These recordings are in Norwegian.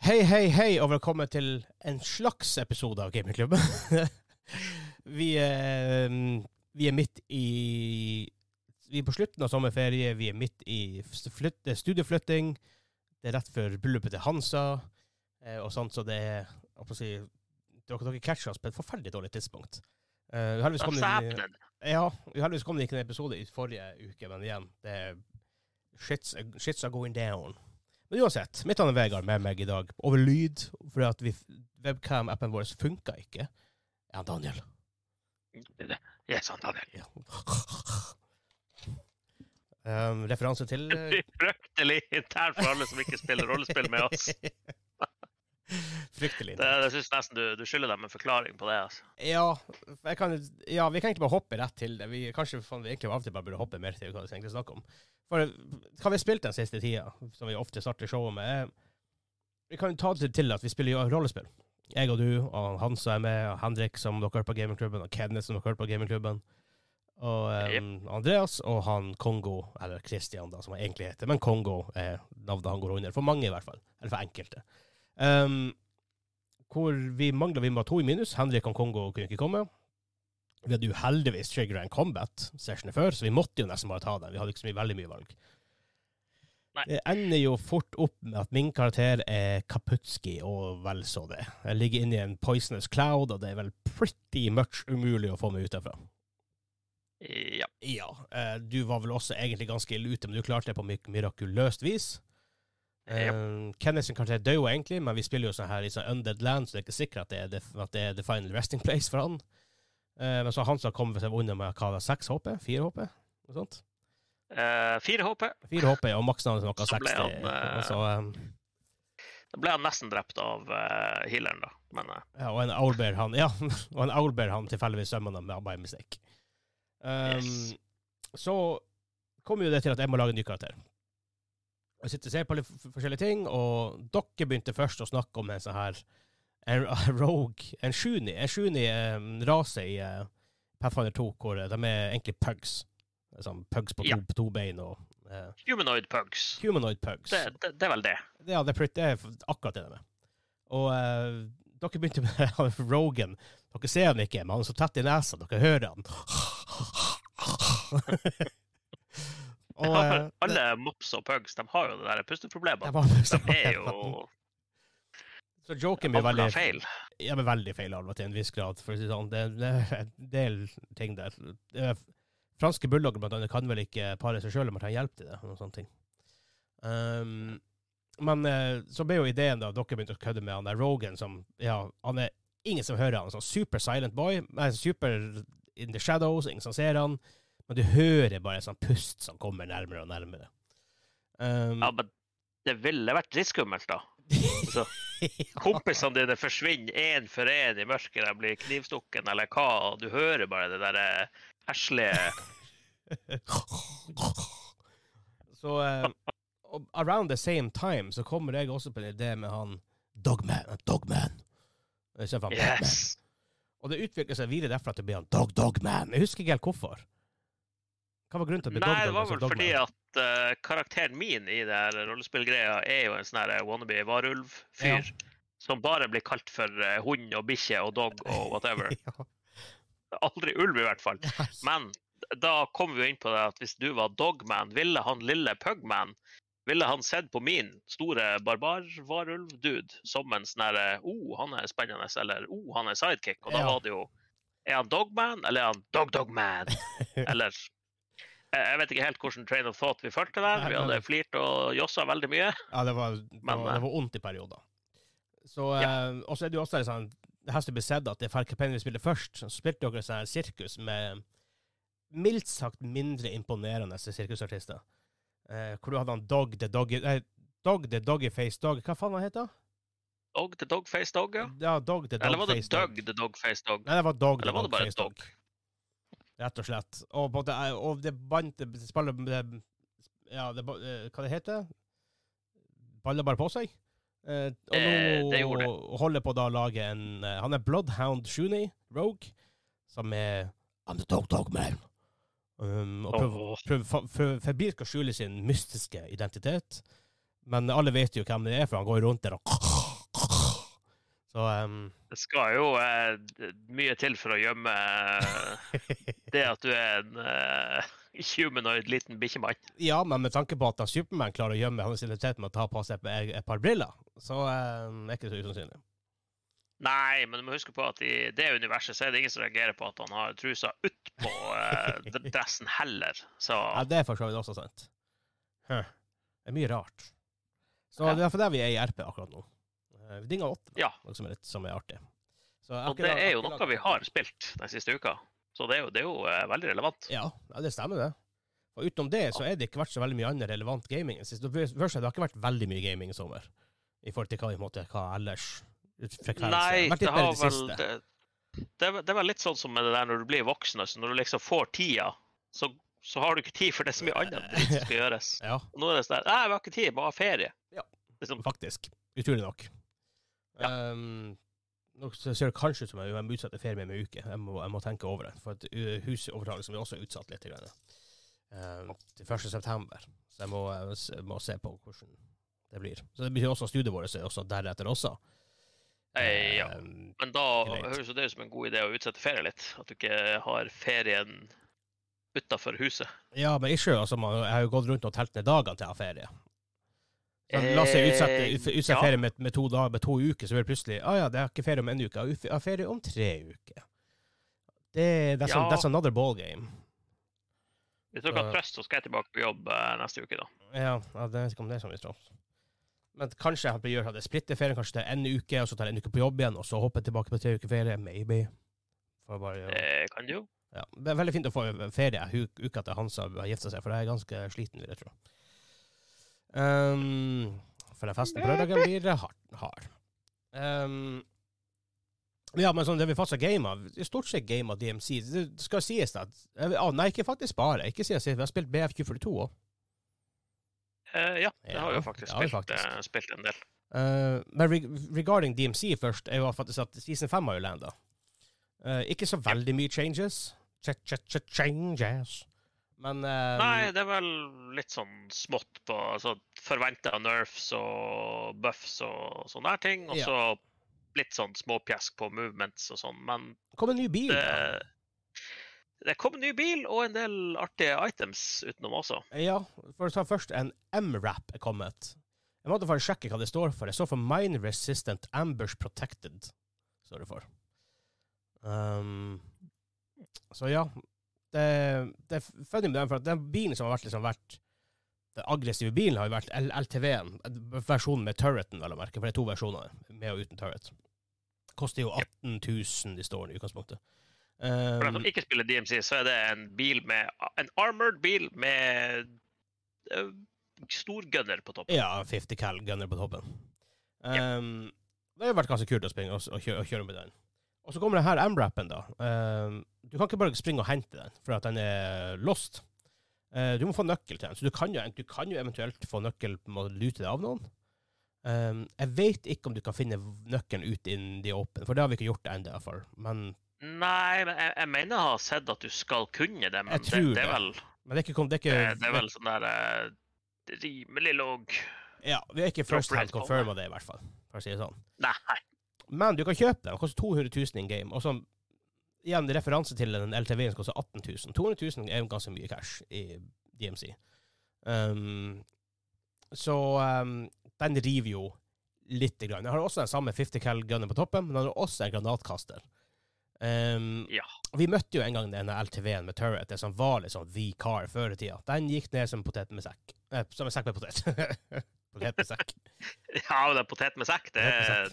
Hei, hei, hei, og velkommen til en slags episode av Gamingklubben. vi, er, vi er midt i Vi er på slutten av sommerferie, vi er midt i flytte, studieflytting. Det er rett før bryllupet til Hansa eh, og sånt, så det er si, Dere, dere catcher oss på et forferdelig dårlig tidspunkt. Uh, heldigvis kom det, ja, heldigvis kom det ikke en episode i forrige uke, men igjen, det shits, shits are going down. Men uansett, mitt navn er Vegard med meg i dag over lyd, fordi at webcam-appen vår funka ikke. Ja, Daniel. Yes, han Daniel. Ja. Um, referanse til uh... Fryktelig internt for alle som ikke spiller rollespill med oss. Fryktelig. Det, det synes nesten du, du, skylder dem en forklaring på det. altså. Ja, kan, ja, vi kan ikke bare hoppe rett til det. Vi, kanskje vi egentlig av og til bare burde hoppe mer til hva vi egentlig snakker om. For hva vi har spilt den siste tida, som vi ofte starter showet med, vi kan ta det til at vi spiller rollespill. Jeg og du, og som er med, og Henrik, som dere hører på gamingklubben, og Kenneth, som dere hører på gamingklubben. Og um. Andreas og han Kongo, eller Christian, da, som han egentlig heter. Men Kongo er navnet han går under. For mange, i hvert fall. Eller for enkelte. Um, hvor vi mangla Vi ha to i minus. Henrik og Kongo kunne ikke komme. Vi hadde jo heldigvis and en combat sessionen før, så vi måtte jo nesten bare ta den. Vi hadde ikke så mye, veldig mye valg. Nei. Det ender jo fort opp med at min karakter er Kaputski, og vel så det. Jeg ligger inne i en poisonous cloud, og det er vel pretty much umulig å få meg ut derfra. Ja. ja. Eh, du var vel også egentlig ganske ille ute, men du klarte det på mirakuløst vis. Yep. Uh, Kenneth sin karakter dør jo egentlig, men vi spiller jo sånn her i sånn Undead Land, så det er ikke sikkert at det er, the, at det er the final resting place for han. Uh, men så han som kommer seg unna med hva, seks HP? Fire HP? Noe sånt? Uh, fire HP. Fire HP, og maksnavnet noe 60. Han, altså, um, da ble han nesten drept av uh, healeren, da. Men, ja, og en owlbear han Ja, og en owlbear han tilfeldigvis sømmer med by mistake. Um, yes. Så kommer jo det til at jeg må lage en ny karakter. Jeg sitter og ser på litt forskjellige ting, og dere begynte først å snakke om en sånn her en rogue, en shuni, en shuni um, rase i uh, Pathfinder 2, hvor de er egentlig pugs. Sånn pugs på to, ja. to bein og uh, Humanoid pugs. Humanoid pugs. Det, det, det, er vel det. Ja, det, det er akkurat det de er. Og uh, dere begynte med Rogan. Dere ser han ikke, men han er så tett i nesa. Dere hører han. Og, ja, eh, alle mops og pugs de har jo det der pusteproblemet. De, de er jo Så joken blir veldig feil. Ja, men veldig feil alvor til en viss grad. for å si sånn. Det, det er en del ting der. Er, franske bulldogger blant annet kan vel ikke pare seg sjøl om man trenger hjelp til det. og sånne ting. Um, men uh, så ble jo ideen da dere begynte å kødde med han der Rogan, som ja, han er ingen som hører han. Sånn super silent boy. Super in the shadows, ingen som ser han. Men du hører bare en sånn pust som kommer nærmere og nærmere. Um, ja, men det ville vært litt skummelt, da. Altså, ja. Kompisene dine forsvinner én for én i mørket, de blir knivstukken eller hva, og du hører bare det derre heslige Så um, around the same time så kommer jeg også på en idé med han Dogman. Dogman. Yes. Dogman. Og det utvikler seg videre derfra at det blir han Dog Dogman. Jeg husker ikke helt hvorfor. Hva var grunnen til at det ble Nei, det var vel fordi at uh, karakteren min i det her rollespillgreia er jo en sånn her wannabe varulv-fyr. Ja. Som bare blir kalt for uh, hund og bikkje og dog og whatever. ja. Aldri ulv, i hvert fall. Men da kom vi jo inn på det at hvis du var dogman, ville han lille pugman ville han sett på min store barbar-varulv-dude som en sånn herre oh, han er spennende, eller oh, han er sidekick. Og da ja. var det jo Er han dogman, eller er han dog-dogman? eller jeg vet ikke helt hvordan train of thought vi fulgte der. Vi hadde flirt og jossa veldig mye. Ja, det var, det var, det var ondt i perioder. Så, ja. eh, og så er det jo også sånn, det har blitt sett at det er Falkepenny vi spiller først. Så spilte dere sånn sirkus med mildt sagt mindre imponerende sirkusartister. Eh, hvor du hadde han Dog the Doggy Nei, Dog the Doggyface Dog. Hva faen han heter Dog the Dogface Dog, ja. ja Dog the Dog Eller var det Doug the Dogface Dog? Nei, det var Dog the Dogface Dog. dog? Rett og slett. Og, det, og det bandt det det, Ja, det, eh, hva det heter Baller bare på seg. Eh, og nå det det. holder på da å lage en uh, Han er Bloodhound Shuni, Rogue, som er I'm the dog dog man. Um, og prøver, prøver, febrilsk å skjule sin mystiske identitet. Men alle vet jo hvem det er, for han går rundt der og Så um, Det skal jo eh, mye til for å gjemme eh, det at du er en eh, humanoid liten bikkjemann. Ja, men med tanke på at Supermann klarer å gjemme hans identitet med å ta på seg et, par briller, så um, er ikke så usannsynlig. Nei, men du må huske på at i det universet så er det ingen som reagerer på at han har trusa utpå uh, dressen heller. Så Ja, det er for så vidt også sant. Huh. Det er mye rart. Så Ja. det er derfor der vi er i RP akkurat nå. Uh, Dinga 8, Ja. noe som er, litt, som er artig. Så Og det er jo noe vi har spilt den siste uka. Så det er jo, det er jo eh, veldig relevant. Ja, ja, det stemmer det. Og utenom det så er det ikke vært så veldig mye annet relevant gaming. Det har ikke vært veldig mye gaming i sommer, i forhold til hva, i måte, hva ellers frekvenser. Nei, det, det har vel det, det, er, vel litt sånn som med det der når du blir voksen. Altså, når du liksom får tida, så, så har du ikke tid for det så mye annet som skal gjøres. Ja, nå er det sånn Nei, vi har ikke tid, bare ferie. Ja. Liksom, faktisk. Utrolig nok. Ja. Um, nå ser det kanskje ut som jeg må utsette ferie med en uke. Jeg må, jeg må tenke over det. For at uh, blir også utsatt litt. Um, til 1. september. Så jeg må, jeg må se på hvordan det blir. Så det betyr også studiet vårt også deretter også. eh, ja. Um, Men da høres det ut som en god idé å utsette ferie litt. At du ikke har ferien utafor huset. ja, men ikke altså, man, jeg har jo gått rundt og telt ned dagene til jeg har ferie. Så la oss si utsette, Eh, utsette ja. ferie med, med, to dager, med to uker, så blir det plutselig ah, ja, det er ikke ferie om en uke, jeg har ferie om tre uker. Det, that's, Ja. an, that's another ball game. Hvis dere har trøst, så skal jeg tilbake på jobb eh, neste uke, da. Ja, ja det vet ikke om det er sånn vi trøst. Men kanskje jeg gjør jeg splitter ferien, kanskje er en uke, og så tar jeg en uke på jobb igjen, og så hopper jeg tilbake på tre uker ferie. Maybe. Bare, ja. Det kan du jo. Ja. Det er veldig fint å få ferie uka til Hansa har gifta seg, for jeg er ganske sliten, vil jeg tro. Um, for den festen på lørdagen blir hard. hard. Um, ja, men sånn det vi faktisk har gama, stort sett gama DMC. Det skal sies at ah, Nei, ikke faktisk bare. Ikke si at vi har spilt BF242 òg. Uh, ja, det har vi jo faktisk ja, spilt, faktisk. Uh, spilt en del. Uh, men reg regarding DMC først, er jo faktisk at season 5 har jo landa. Uh, ikke så veldig mye changes. Ch ch ch changes. Men um, Nei, det er vel litt sånn smått på altså, forventa nerfs og buffs og sånne her ting. Og Ja. så litt sånn småpjask på movements og sånn. Men kom en ny bil. det, det kom en ny bil og en del artige items utenom også. Ja, for å ta først, en M-rap er kommet. Jeg måtte bare sjekke hva det står for. Det står for Mine Resistant Ambush Protected. står det for. Um, så ja. Det, det er funny med den, for at den bilen som har vært, liksom, vært Den aggressive bilen har jo vært LTV-en, versjonen med turreten, vel å merke, for det er to versjoner, med og uten turret. Koster jo 18 000 de står i utgangspunktet. For dem Um, som ikke spiller DMC, så er det en bil med en armored bil med uh, storgunner på toppen. Ja, 50 cal gunner på toppen. Ja. Um, det har vært ganske kult å springe og, og, kjøre, og kjøre med den. Og så kommer det her M-rappen, da. Um, du kan ikke bare springe og hente den, for at den er lost. Uh, du må få nøkkel til den, så du kan jo, du kan jo eventuelt få nøkkel med å lute deg av noen. Um, jeg vet ikke om du kan finne nøkkelen ut in the open, for det har vi ikke gjort ennå, i hvert fall. Men, Nei, men jeg, jeg mener jeg har sett at du skal kunne det, men det, det er vel men det er ikke, det er ikke det er vel sånn der uh, rimelig låg Ja, vi har ikke first hand confirma det, i hvert fall, for å si det sånn. Nei. Men du kan kjøpe den. Den koster 200 000 in game. Og så igjen referanse til den LTV-en som koster 18 000. 200 000 er jo ganske mye cash i DMC. Um, så um, den river jo lite grann. Jeg har også den samme 50 cal gunnen på toppen, men den har også en granatkaster. Um, Ja. Vi møtte jo en gang denne LTV-en med turret, det som var liksom the car før i tida. Den gikk ned som potet med sekk. Eh, som en sekk med potet. potet med sekk. Ja, er potet med sekk. Det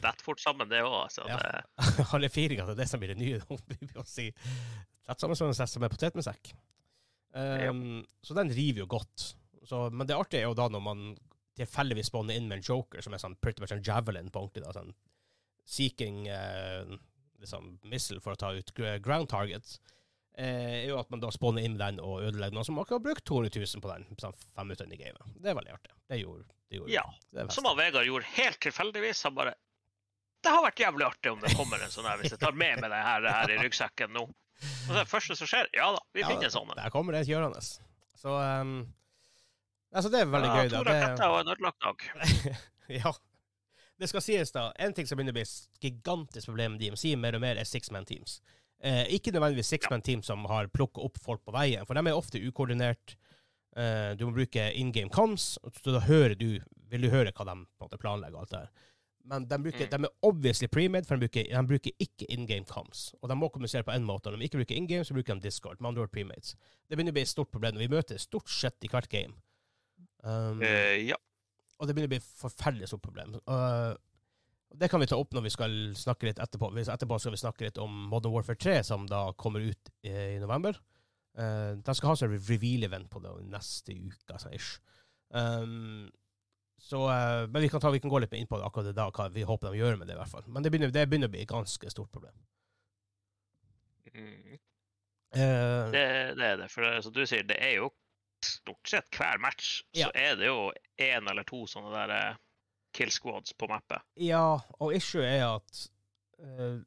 detter fort sammen, det òg. Altså. Ja. Det- at det er det som blir det nye. Rett sammen som en sess med potet med sekk. Um, så den river jo godt. Så, men det artige er jo da når man tilfeldigvis spawner inn med en joker som er sånn pretty much en javelin på ordentlig. da, sånn Seeking uh, liksom missile for å ta ut ground targets. Eh, er jo at man da spawner inn den og ødelegger noen som akkurat har brukt 200 000 på den sånn fem minutter inn i gamet. Det er veldig artig. Det gjorde, det gjorde Ja. Som han Vegard gjorde helt tilfeldigvis. Han bare Det har vært jævlig artig om det kommer en sånn her, hvis jeg tar med meg det her, det her i ryggsekken nå. Og så det første som skjer, ja da, vi finner en sånn en. Der kommer det kjørende. Så um, altså det er veldig Ja, gøy. To da. raketter og en ødelagt dag. Ja. Det skal sies, da. En ting som begynner å bli et gigantisk problem med DMC, mer og mer, er six man teams. Eh, ikke nødvendigvis six man teams som har plukka opp folk på veien, for de er ofte ukoordinert. Eh, du må bruke in game comes, så da hører du, vil du høre hva de måte, planlegger. alt det her. Men de, bruker, Mm. de er obviously pre-made, for de bruker, de bruker ikke in game comes, Og de må kommunisere på én måte. Når de ikke bruker in game, så bruker de Discord. Med andre ord pre-mates. Det begynner å bli et stort problem. Vi møter stort sett i hvert game. Um, Eh, ja. og det begynner å bli et forferdelig stort problem. Uh, det kan vi ta opp når vi skal snakke litt etterpå. Etterpå skal vi snakke litt om Modern Warfare 3, som da kommer ut i, november. Uh, de skal ha seg reveal-event på det neste uke, altså ish. Um, så, uh, men vi kan, ta, vi kan gå litt inn på det akkurat i dag, hva vi håper de gjør med det, i hvert fall. Men det begynner, det begynner å bli et ganske stort problem. Mm. Uh, Det, det er det. For det, som du sier, det er jo stort sett hver match Ja. så er det jo én eller to sånne der kill squads på mappet. Ja, og issue er at uh,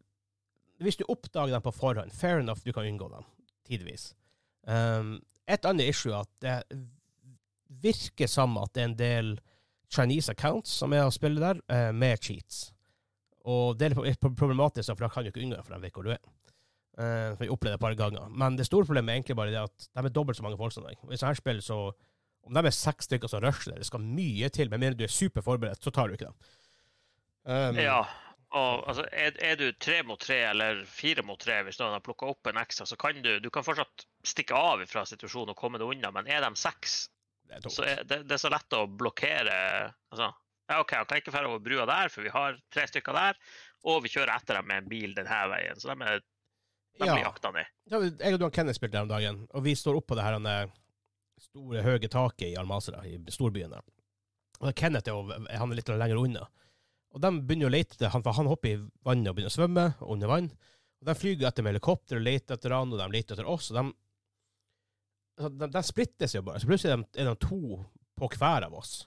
hvis du oppdager dem på forhånd, fair enough, du kan unngå dem, tidvis. Um, et annet issue er at det virker som at det er en del Chinese accounts som er å spille der, uh, med cheats. Og det er problematisk, for da kan du ikke unngå dem, for de vet hvor du er. Uh, vi opplevde det et par ganger. Men det store problemet er egentlig bare det at de er dobbelt så mange folk som deg. I sånne her spill så Om de er seks stykker som rusher det, det skal mye til. Men mener du er superforberedt, så tar du ikke dem. Um, Ja. Og altså, er, er du tre mot tre eller fire mot tre, hvis noen har plukka opp en ekstra, så kan du, du kan fortsatt stikke av fra situasjonen og komme deg unna. Men er de seks, det er så er det, det er så lett å blokkere altså, ja, OK, han kan ikke dra over brua der, for vi har tre stykker der. Og vi kjører etter dem med en bil denne veien. Så de, er, de Ja. blir jakta ned. Ja, jeg og du og Kenneth spilte der om dagen, og vi står oppå det her denne store, høye taket i Almazra, i storbyen der. Og Kenneth er, jo, han er litt lenger unna. Og de begynner å lete etter han, for han hopper i vannet og begynner å svømme under vann. Og De flyr etter med helikopter og leter etter han, og de leter etter oss. og de, de, de splittes jo bare. Så plutselig er de, to på hver av oss.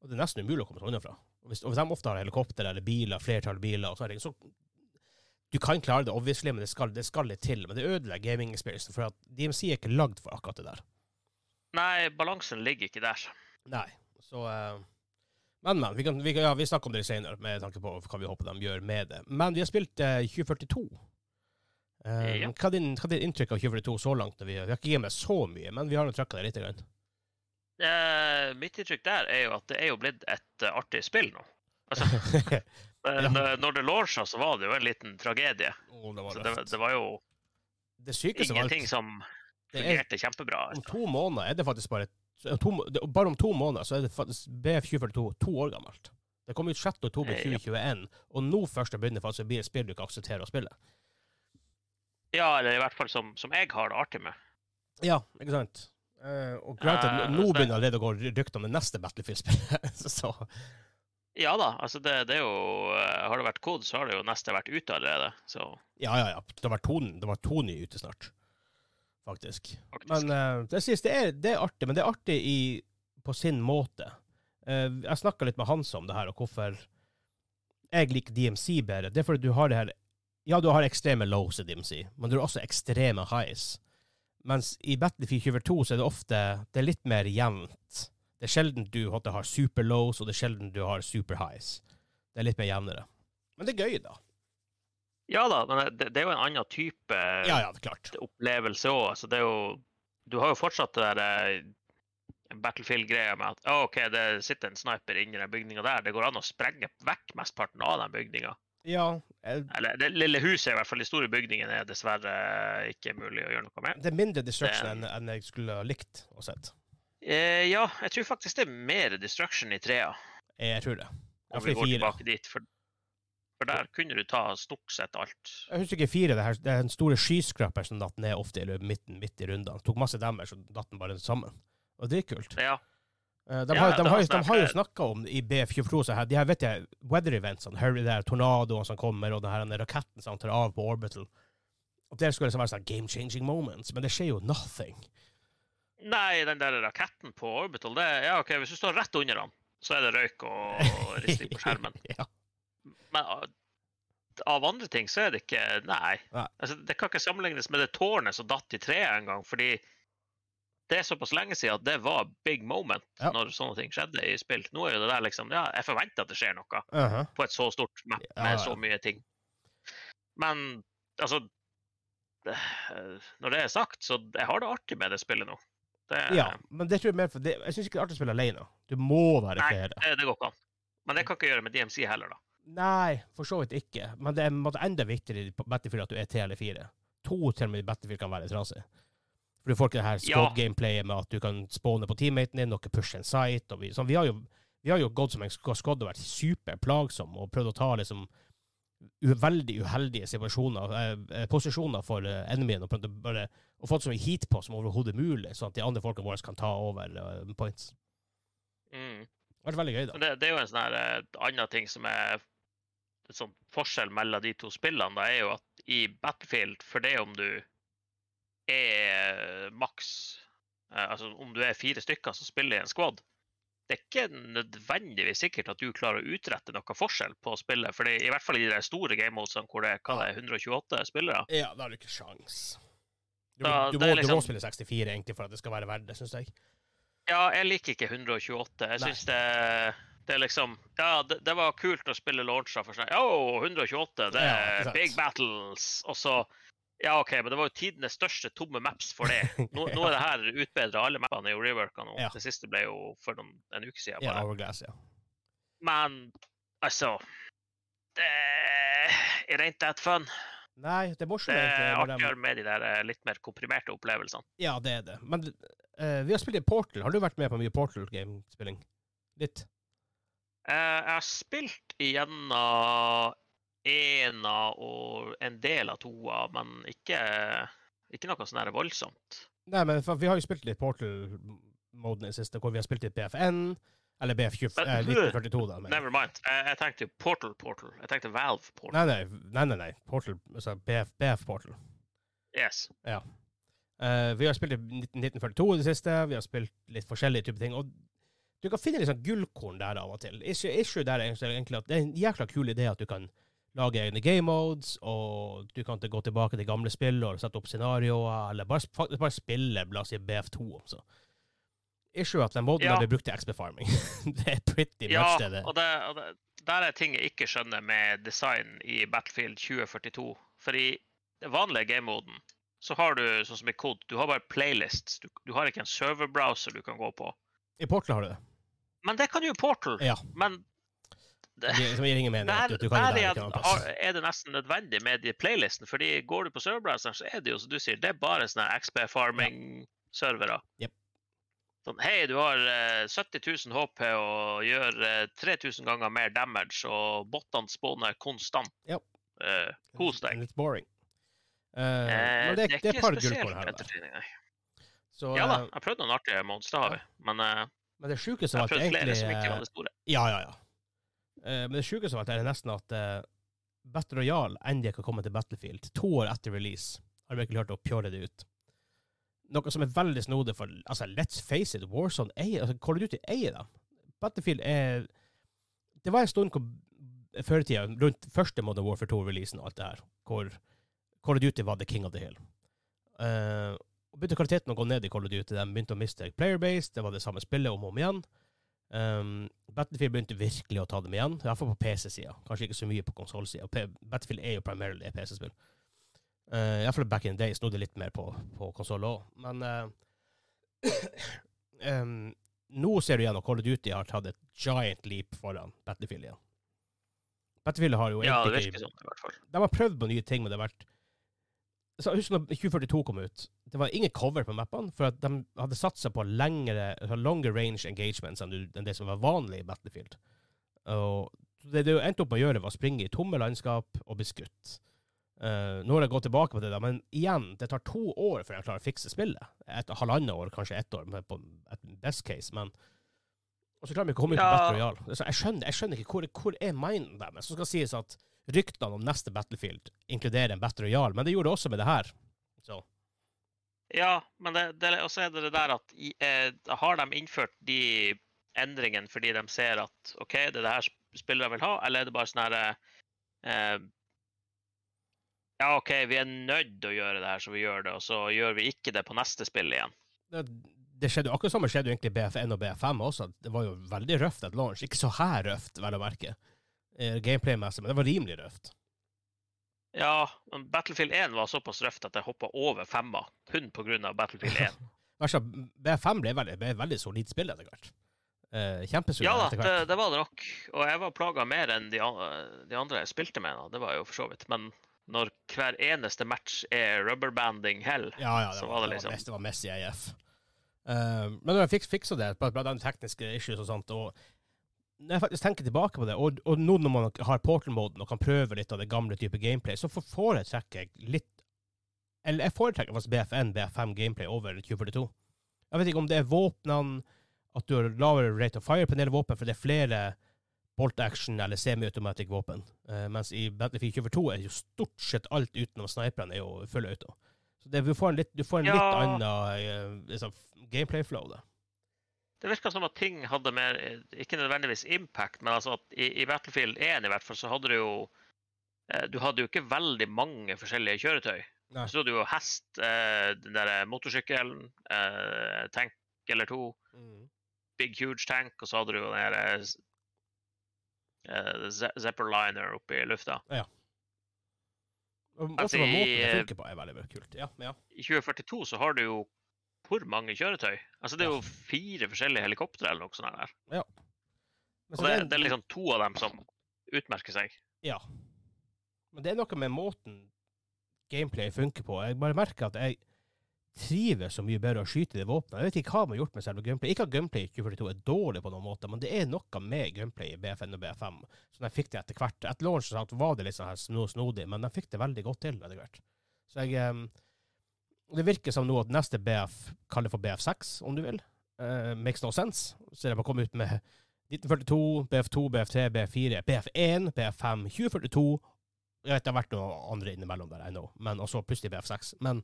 Og Det er nesten umulig å komme seg unna fra. Og hvis, og hvis de ofte har helikopter eller biler, flertall biler, og sånne ting, så du kan klare det, obviously, men det skal, det skal litt til. Men det ødelegger gaming-experiencen, for at DMC er ikke lagd for akkurat det der. Nei, balansen ligger ikke der. Nei, så uh, Men, men. Vi, kan, vi, kan, ja, vi snakker om det senere, med tanke på hva vi håper de gjør med det. Men vi har spilt uh, 2042. Uh, Ja. hva, er din, hva er ditt inntrykk av 2042 så langt? Vi, vi har ikke gitt med så mye, men vi har nå trykka det litt. Grann. Uh, mitt inntrykk der er jo at det er jo blitt et uh, artig spill nå. Altså, Ja. når- det launcha, så var det jo en liten tragedie. Oh, det var Så det, det var jo Det sykeste var ingenting som det er, fungerte kjempebra. om to måneder er det faktisk bare to, Bare om to måneder så er det faktisk BF2042 to år gammelt. Det kom ut 6. oktober Eh, ja. 2021, og nå først begynner faktisk å bli et spill du ikke aksepterer å spille. Ja, eller i hvert fall som, som jeg har det artig med. Ja, ikke sant? Eh, og granted, uh, nå altså begynner allerede å gå rykter om det neste Battlefield-spillet. så Ja da, altså det, det er jo eh, Har det vært kod, så har det jo neste vært ute allerede. Så ja, ja, ja. Det var to, det var to nye ute snart, faktisk. faktisk. Men uh, det synes det er, det er artig, men det er artig i, på sin måte. Uh, jeg snakka litt med Hans om det her, og hvorfor jeg liker DMC bedre. Det er fordi du har det her Ja, du har ekstreme lows i DMC, men du har også ekstreme highs. Mens i Battlefield 22 så er det ofte det er litt mer jevnt. Det er sjelden du har super lows, og det er sjelden du har super highs. Det er litt mer jevnere. Men det er gøy, da. Ja da, men det, det er jo en annen type Ja, ja, klart. opplevelse òg. Det er jo Du har jo fortsatt det der eh, Battlefield-greia med at «Å, OK, det sitter en sniper inni den bygninga der. Det går an å sprenge vekk mesteparten av den bygninga. Ja, Jeg... Eller det lille huset, i hvert fall de store bygningene, er dessverre ikke mulig å gjøre noe med. det er mindre destruction enn en jeg skulle likt å sett. Eh, ja, jeg tror faktisk det er mer destruction i trea, Jeg tror det. Ja, om vi går tilbake dit. For, for der kunne du ta stort sett alt. Jeg husker ikke fire, det, her, det er den store skyskraperen som datt ned ofte i midten, midt i rundene. Tok masse damage, og datt den bare sammen. Og det er kult. Ja, Eh, de, har, ja, de, har, de har jo snakka om i B24 så her, de her vet jeg, weather eventsene, sånn, hurry der tornadoene som kommer, og den her den raketten som tar av på orbital. Og det skulle være sånn game-changing moments, men det skjer jo nothing. Nei, den der raketten på Orbital, det Ja, OK, hvis du står rett under den, så er det røyk og risting på skjermen. ja. Men av- av andre ting så er det ikke Nei. Nei. Altså, det kan ikke sammenlignes med det tårnet som datt i treet en gang, fordi det er såpass lenge siden at det var big moment Ja. når sånne ting skjedde i spill. Nå er jo det der liksom Ja, jeg forventer at det skjer noe Uh -huh. på et så stort map med ja. så mye ting. Men altså det- Når det er sagt, så jeg har det artig med det spillet nå. Det, Ja, men det tror jeg mer for det, Jeg syns ikke det er artig å spille alene. Du må være Nei. det, det går ikke an. Men det kan ikke gjøre med DMC heller, da. Nei, for så vidt ikke. Men det er enda viktigere i Battlefield at du er tre eller fire. To til og med i Battlefield kan være trasig. For du får ikke det her squad-gameplayet med at du kan spåne på teammaten din, noe push en sight. Vi, sånn, vi, har jo, vi har jo gått som en squad og vært superplagsomme og prøvd å ta liksom veldig uheldige situasjoner, eh, eh, posisjoner for eh, enemien, og bare og fått så mye heat på som overhodet mulig, sånn at de andre folkene våre kan ta over eh, points. Mm. Det vært veldig gøy, da. Det, det er jo en sånn her eh, annen ting som er en sånn forskjell mellom de to spillene, da, er jo at i Battlefield, for det om du er maks eh, Altså om du er fire stykker som spiller i en squad, det er ikke nødvendigvis sikkert at du klarer å utrette noe forskjell på spillet. For i hvert fall i de store gamemodesene hvor det, hva det er 128 spillere. Ja, da har du ikke sjans. Du, Da- du, må, liksom... du må spille 64 egentlig for at det skal være verdt det, syns jeg. Ja, jeg liker ikke 128. Jeg syns det, det er liksom Ja, det, det var kult å spille launcher for seg. Å, 128, det er ja, big battles. Og så Ja, OK, men det var jo tidenes største tomme maps for det. Nå, nå er det her utbedra. Alle mappene er jo reworka nå. Ja. Det siste ble jo for noen, en uke siden. Bare. Ja. Hourglass, ja. Men altså Det er rent that fun. Nei, det er morsomt, Det er artigere med de der eh, litt mer komprimerte opplevelsene. Ja, det er det. Men eh, vi har spilt i Portal. Har du vært med på mye Portal-gamespilling? Litt? Uh, jeg har spilt igjennom ena og en del av toa, men ikke, ikke noe sånn voldsomt. Nei, men vi har jo spilt litt Portal-moden i det siste, hvor vi har spilt litt BFN. Eller BF20, Men- eh, 1942, da. Men. Never mind. Jeg, jeg tenkte Portal Portal. Jeg tenkte Valve Portal. Nei, nei, nei, nei, nei. Portal, altså BF, BF Portal. Yes. Eh, vi har spilt i 1942 i det siste. Vi har spilt litt forskjellige typer ting. Og du kan finne litt sånn gullkorn der av og til. Issue, issue der er egentlig at det er en jækla kul idé at du kan lage egne game modes, og du kan gå tilbake til gamle spill og sette opp scenarioer, eller bare, faktisk bare spille la oss si BF2. Også. Issue at den moden Ja. der blir brukt til XP farming. det er pretty Ja, much det det og, det, og det, der er ting jeg ikke skjønner med design i Battlefield 2042. For i den vanlige gamemoden så har du sånn som i Code, du har bare playlists. Du, du har ikke en serverbrowser du kan gå på. I Portal har du det. Men det kan jo Portal. Ja. Men det, Det, gir ingen mening. der, du, du kan der det plass. har- er det nesten nødvendig med de playlistene. fordi går du på serverbrowseren, så er det jo som du sier, det er bare sånne XP farming-servere. Jep. Sånn, Hei, du har eh, 70 000 HP og gjør eh, 3000 ganger mer damage, og bottene spåner konstant. Yep. Eh, kos deg. Litt boring. Eh, men det, det er ikke spesielt her nei. Så, Ja da, eh, jeg har prøvd noen artige mods, det har vi. Men men det sjukeste jeg at flere egentlig som ikke var det store. Ja, ja, ja. Men det sjukeste av det er nesten at uh, Battle Royale endelig kan komme til Battlefield. To år etter release har de virkelig klart å pjåre det ut. Noe som er veldig snodig, for altså, let's face it, Warzone eier altså, Call of Duty eier dem. Battlefield er Det var en stund hvor, før i tida, rundt første Modern Warfare 2-releasen og alt det her, hvor Call of Duty var the king of the hill. Uh, begynte kvaliteten å gå ned i Call of Duty. De begynte å miste playerbase, det var det samme spillet om og om igjen. Um, Battlefield begynte virkelig å ta dem igjen, iallfall på PC-sida. Kanskje ikke så mye på konsollsida. Battlefield er jo primarily PC-spill. Uh, iallfall back in the day snodde litt mer på, på konsoll òg. Men uh, um, nå ser du igjen at Call of Duty har tatt et giant leap foran Battlefield igjen. Battlefield har jo egentlig, Ja, det virker sånn i hvert fall. de har prøvd på nye ting, men det har vært så husker når 2042 kom ut. Det var ingen cover på mappene, for de hadde satsa på lengre, altså longer range engagements enn det som var vanlig i Battlefield. Og det det endte opp med å gjøre, var å springe i tomme landskap og bli skutt. Uh, nå har jeg gått tilbake på det, da, men igjen, det tar to år før jeg klarer å fikse spillet. Et halvannet år, kanskje ett år, på et best case, men Og så klarer vi ikke å komme inn på Ja. Battle Royale. Jeg, skjønner, jeg skjønner ikke hvor, hvor er minden deres. Så skal sies at ryktene om neste Battlefield inkluderer en Battle Royale, men det gjorde det også med det her. Så Ja, men det, det, også er det det der at eh, har de innført de endringene fordi de ser at OK, det er det her spillere vil ha, eller er det bare sånn her eh, Ja, OK, vi er nødt til å gjøre det her, så vi gjør det, og så gjør vi ikke det på neste spill igjen. det, det skjedde jo akkurat samme skjedde jo egentlig i BF1 og BF5 også. Det var jo veldig røft et launch. Ikke så her røft, vel å merke, eh, gameplay-messig, men det var rimelig røft. Ja, men Battlefield 1 var såpass røft at jeg hoppa over femma, kun pga. Battlefield 1. Altså, BF5 ble veldig, ble et veldig solid spill etter hvert. Eh, Kjempesolid Ja da, det, det var det nok. Og jeg var plaga mer enn de, de andre jeg spilte med. Da. Det var jo for så vidt. Men når hver eneste match er rubberbanding hell Ja, ja, det så var, det liksom- det var Messi AF. Uh, men når jeg fikk fiksa det, bare den tekniske issues og sånt, og når jeg faktisk tenker tilbake på det, og, og nå når man har portal-moden og kan prøve litt av det gamle type gameplay, så foretrekker jeg litt Eller jeg foretrekker faktisk BF1, BF5 gameplay over 2042. Jeg vet ikke om det er våpnene, at du har lavere rate of fire på en del våpen, for det er flere bolt action eller semi-automatic våpen. Uh, mens i Battlefield 2042 er jo stort sett alt utenom sniperne er jo full auto. Så det, du får en litt, du får en litt annen uh, liksom, gameplay-flow, da. Det virka som at ting hadde mer Ikke nødvendigvis impact, men altså at i, i Battlefield 1 i hvert fall så hadde du jo eh, Du hadde jo ikke veldig mange forskjellige kjøretøy. Nei. Så hadde du jo hest, eh, den der motorsykkelen, eh, tank eller to, big huge tank, og så hadde du jo den der eh, s- eh, Ze- Zeppeliner oppe i lufta. Og Altså, måten det eh, funker på, er veldig, veldig kult. Ja, ja. I 2042 så har du jo hvor mange kjøretøy? Altså Det er jo fire forskjellige helikoptre eller noe sånt. der. Men Og så det, det, er liksom to av dem som utmerker seg. Ja. Men det er noe med måten gameplay funker på. Jeg bare merker at jeg trives så mye bedre å skyte det våpenet. Jeg vet ikke hva man har gjort med selve gameplay. Ikke at gameplay i 2042 er dårlig på noen måte, men det er noe med gameplay i BF1 og BF5 som de fikk det etter hvert. Etter launch var det litt sånn her snodig, men jeg fikk det veldig godt til etter hvert. Så jeg em, Det virker som nå at neste BF, kall det for BF6, om du vil, uh, makes no sense. Så de har kommet ut med 1942, BF2, BF3, BF4, BF1, BF5, 2042 Jeg vet det har vært noe andre innimellom der, I know, men også plutselig BF6. Men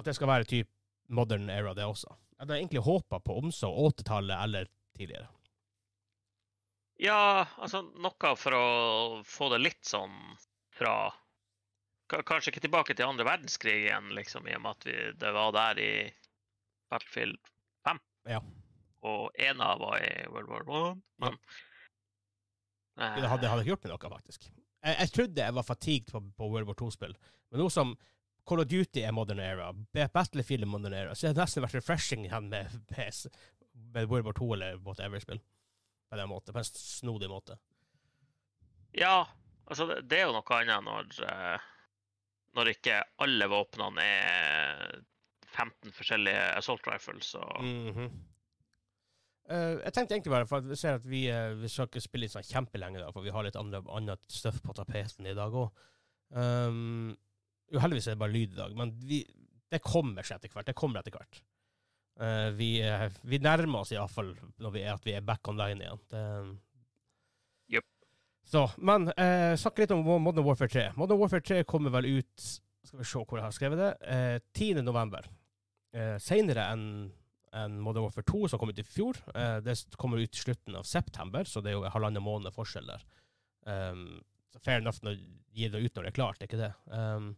at det skal være typ modern era, det også. Jeg hadde egentlig håpa på omsorg 80-tallet eller tidligere. Ja, altså noe for å få det litt sånn fra Kanskje ikke tilbake til andre verdenskrig igjen, liksom, i og med at vi, det var der i Battlefield 5. Ja. Og ena var i World War One. Men ja. Det hadde, det hadde ikke gjort meg noe, faktisk. Jeg, jeg trodde jeg var fatigued på, på World War 2-spill, men nå som Call of Duty er modern era, Battlefield er modern era, så har det nesten vært refreshing igjen med, med, med World War 2 eller whatever-spill. På den måten, på en snodig måte. Ja, altså det, det er jo noe annet når eh, Når ikke alle våpnene er 15 forskjellige assault rifles og Mm -hmm. uh, jeg tenkte egentlig bare, for vi ser at vi, uh, vi skal ikke spille litt sånn kjempelenge, da, for vi har litt annet støff på tapeten i dag òg. Um, heldigvis er det bare lyd i dag, men vi, det kommer seg etter hvert. Det kommer etter hvert. Uh, vi, eh, vi nærmer oss iallfall når vi er, at vi er back online igjen. Det. Så, men eh, snakke litt om Modern Warfare 3. Modern Warfare 3 kommer vel ut Skal vi se hvor jeg har skrevet det. Eh, 10. november. Senere Seinere enn en Modern Warfare 2, som kom ut i fjor. Eh, det kommer ut i slutten av september, så det er jo halvannen måned forskjell der. Um, fair enough å gi det ut når det er klart, det er ikke det. Um,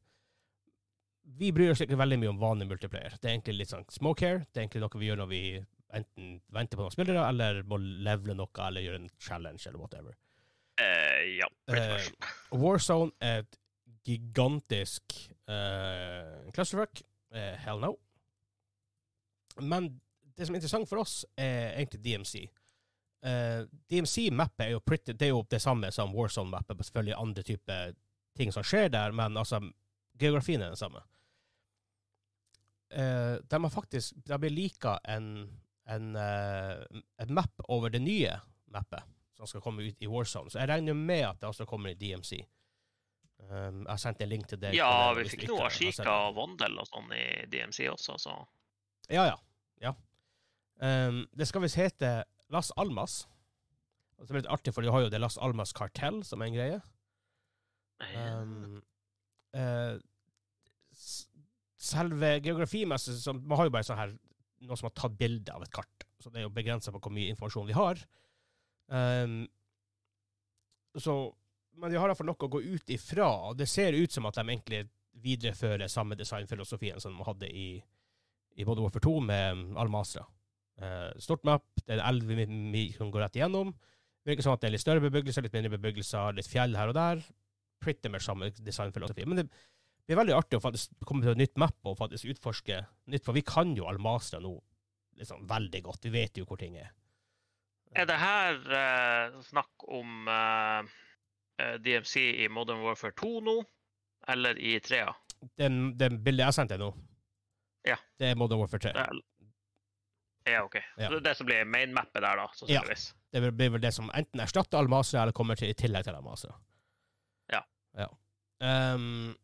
vi bryr oss ikke veldig mye om vanlig multiplayer. Det er egentlig litt sånn smoke here. Det er egentlig noe vi gjør når vi enten venter på noen spillere, eller må levele noe, eller gjøre en challenge, eller whatever. Eh, Ja, Eh. Warzone er et gigantisk uh, clusterfuck. Eh, hell no. Men det som er interessant for oss, er egentlig DMC. Eh, DMC-mappet er jo pretty, det er jo det samme som Warzone-mappet, selvfølgelig andre typer ting som skjer der, men altså, geografien er den samme. Uh, de har faktisk De har lika en, en, uh, et map over det nye mappet som skal komme ut i Warzone. Så jeg regner med at det også kommer i DMC. Um, jeg har sendt en link til deg. Ja, vi fikk noe Ashika og Vondel og sånn i DMC også, så Ja, ja. ja. Um, det skal visst hete Las Almas. Og det er litt artig, for de har jo det Las Almas Kartell som er en greie. Um, uh, selve geografimessig Man har jo bare sånn her noen som har tatt bilde av et kart. Så det er jo begrensa på hvor mye informasjon vi har. Um, så, men de har iallfall noe å gå ut ifra. og Det ser ut som at de egentlig viderefører samme designfilosofien som de hadde i, i både Warfare 2 med Almasra. Uh, stort map, det er en elv kan gå rett igjennom. Det virker som at det er litt større bebyggelser, litt mindre bebyggelser, litt fjell her og der. Pretty much samme designfilosofi. Men det blir veldig artig å faktisk komme til et nytt map og faktisk utforske nytt, for vi kan jo Almasra nå liksom veldig godt. Vi vet jo hvor ting er. Er det her uh, snakk om uh, DMC i Modern Warfare 2 nå, eller i 3 Den, den bildet jeg sendte nå, Ja. det er Modern Warfare 3. Det Ja, OK. Ja. Så det er det som blir mainmappet der, da, sannsynligvis. Det blir- blir vel det som enten erstatter Almasra, eller kommer til i tillegg til Almasra. Ja. ja. Um,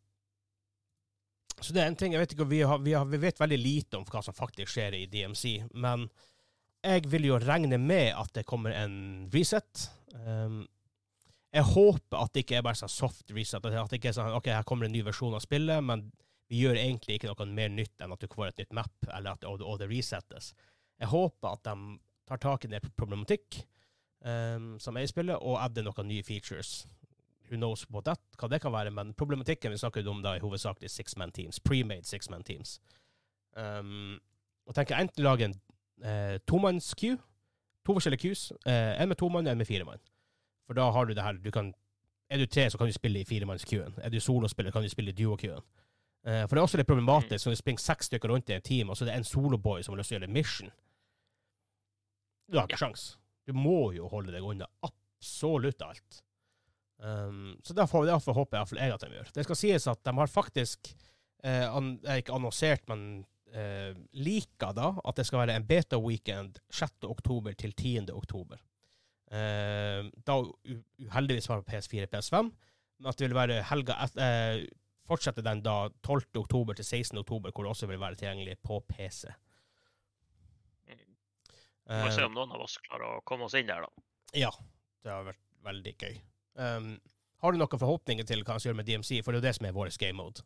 så det er en ting, jeg vet ikke, vi, har, vi, har, vi vet veldig lite om hva som faktisk skjer i DMC, men jeg vil jo regne med at det kommer en reset. Um, jeg håper at det ikke er bare sånn soft reset, at det ikke er sånn, ok, her kommer en ny versjon av spillet, men vi gjør egentlig ikke noe mer nytt enn at du får et nytt map, eller at og, og det resettes. Jeg håper at de tar tak i det problematikk um, som er i spillet, og adder noen nye features. Who knows what that, hva det kan være, men problematikken vi snakker om da er hovedsakelig six-man teams, pre-made six-man teams. Um, og tenker enten lage en eh, tomanns-queue, to forskjellige queues, eh, en med to mann, en med fire mann. For da har du det her, du kan, er du tre så kan du spille i firemanns-queuen. Er du solospiller kan du spille i duo-queuen. Eh, for det er også litt problematisk når du springer seks stykker rundt i et team, og så er det en soloboy som har lyst til å gjøre mission. Du har ikke sjans. Du må jo holde deg unna absolutt alt. Um, så derfor, derfor håper jeg, iallfall jeg at de gjør. Det skal sies at de har faktisk eh, an, eh, ikke annonsert, men eh, liker da at det skal være en beta-weekend 6. oktober til 10. oktober. Eh, da uheldigvis var det PS4 PS5, men at det vil være helga et, eh, Fortsette den da 12. oktober til 16. oktober, hvor det også vil være tilgjengelig på PC. Vi får se Eh, om noen av oss klarer å komme oss inn der, da. ja, det har vært veldig gøy. Um, har du noen forhåpninger til hva vi skal gjøre med DMC? For det er jo det som er vår game mode.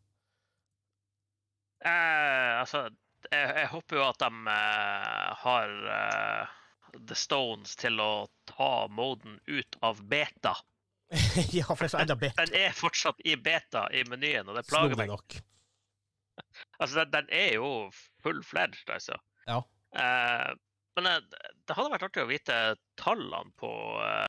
Eh, altså, jeg, jeg håper jo at de eh, har eh, The Stones til å ta moden ut av beta. ja, for det er så enda beta. Den er fortsatt i beta i menyen, og det plager meg. nok. Altså, den, den er jo full-fledged, altså. Ja. Eh, men eh, det hadde vært artig å vite tallene på eh,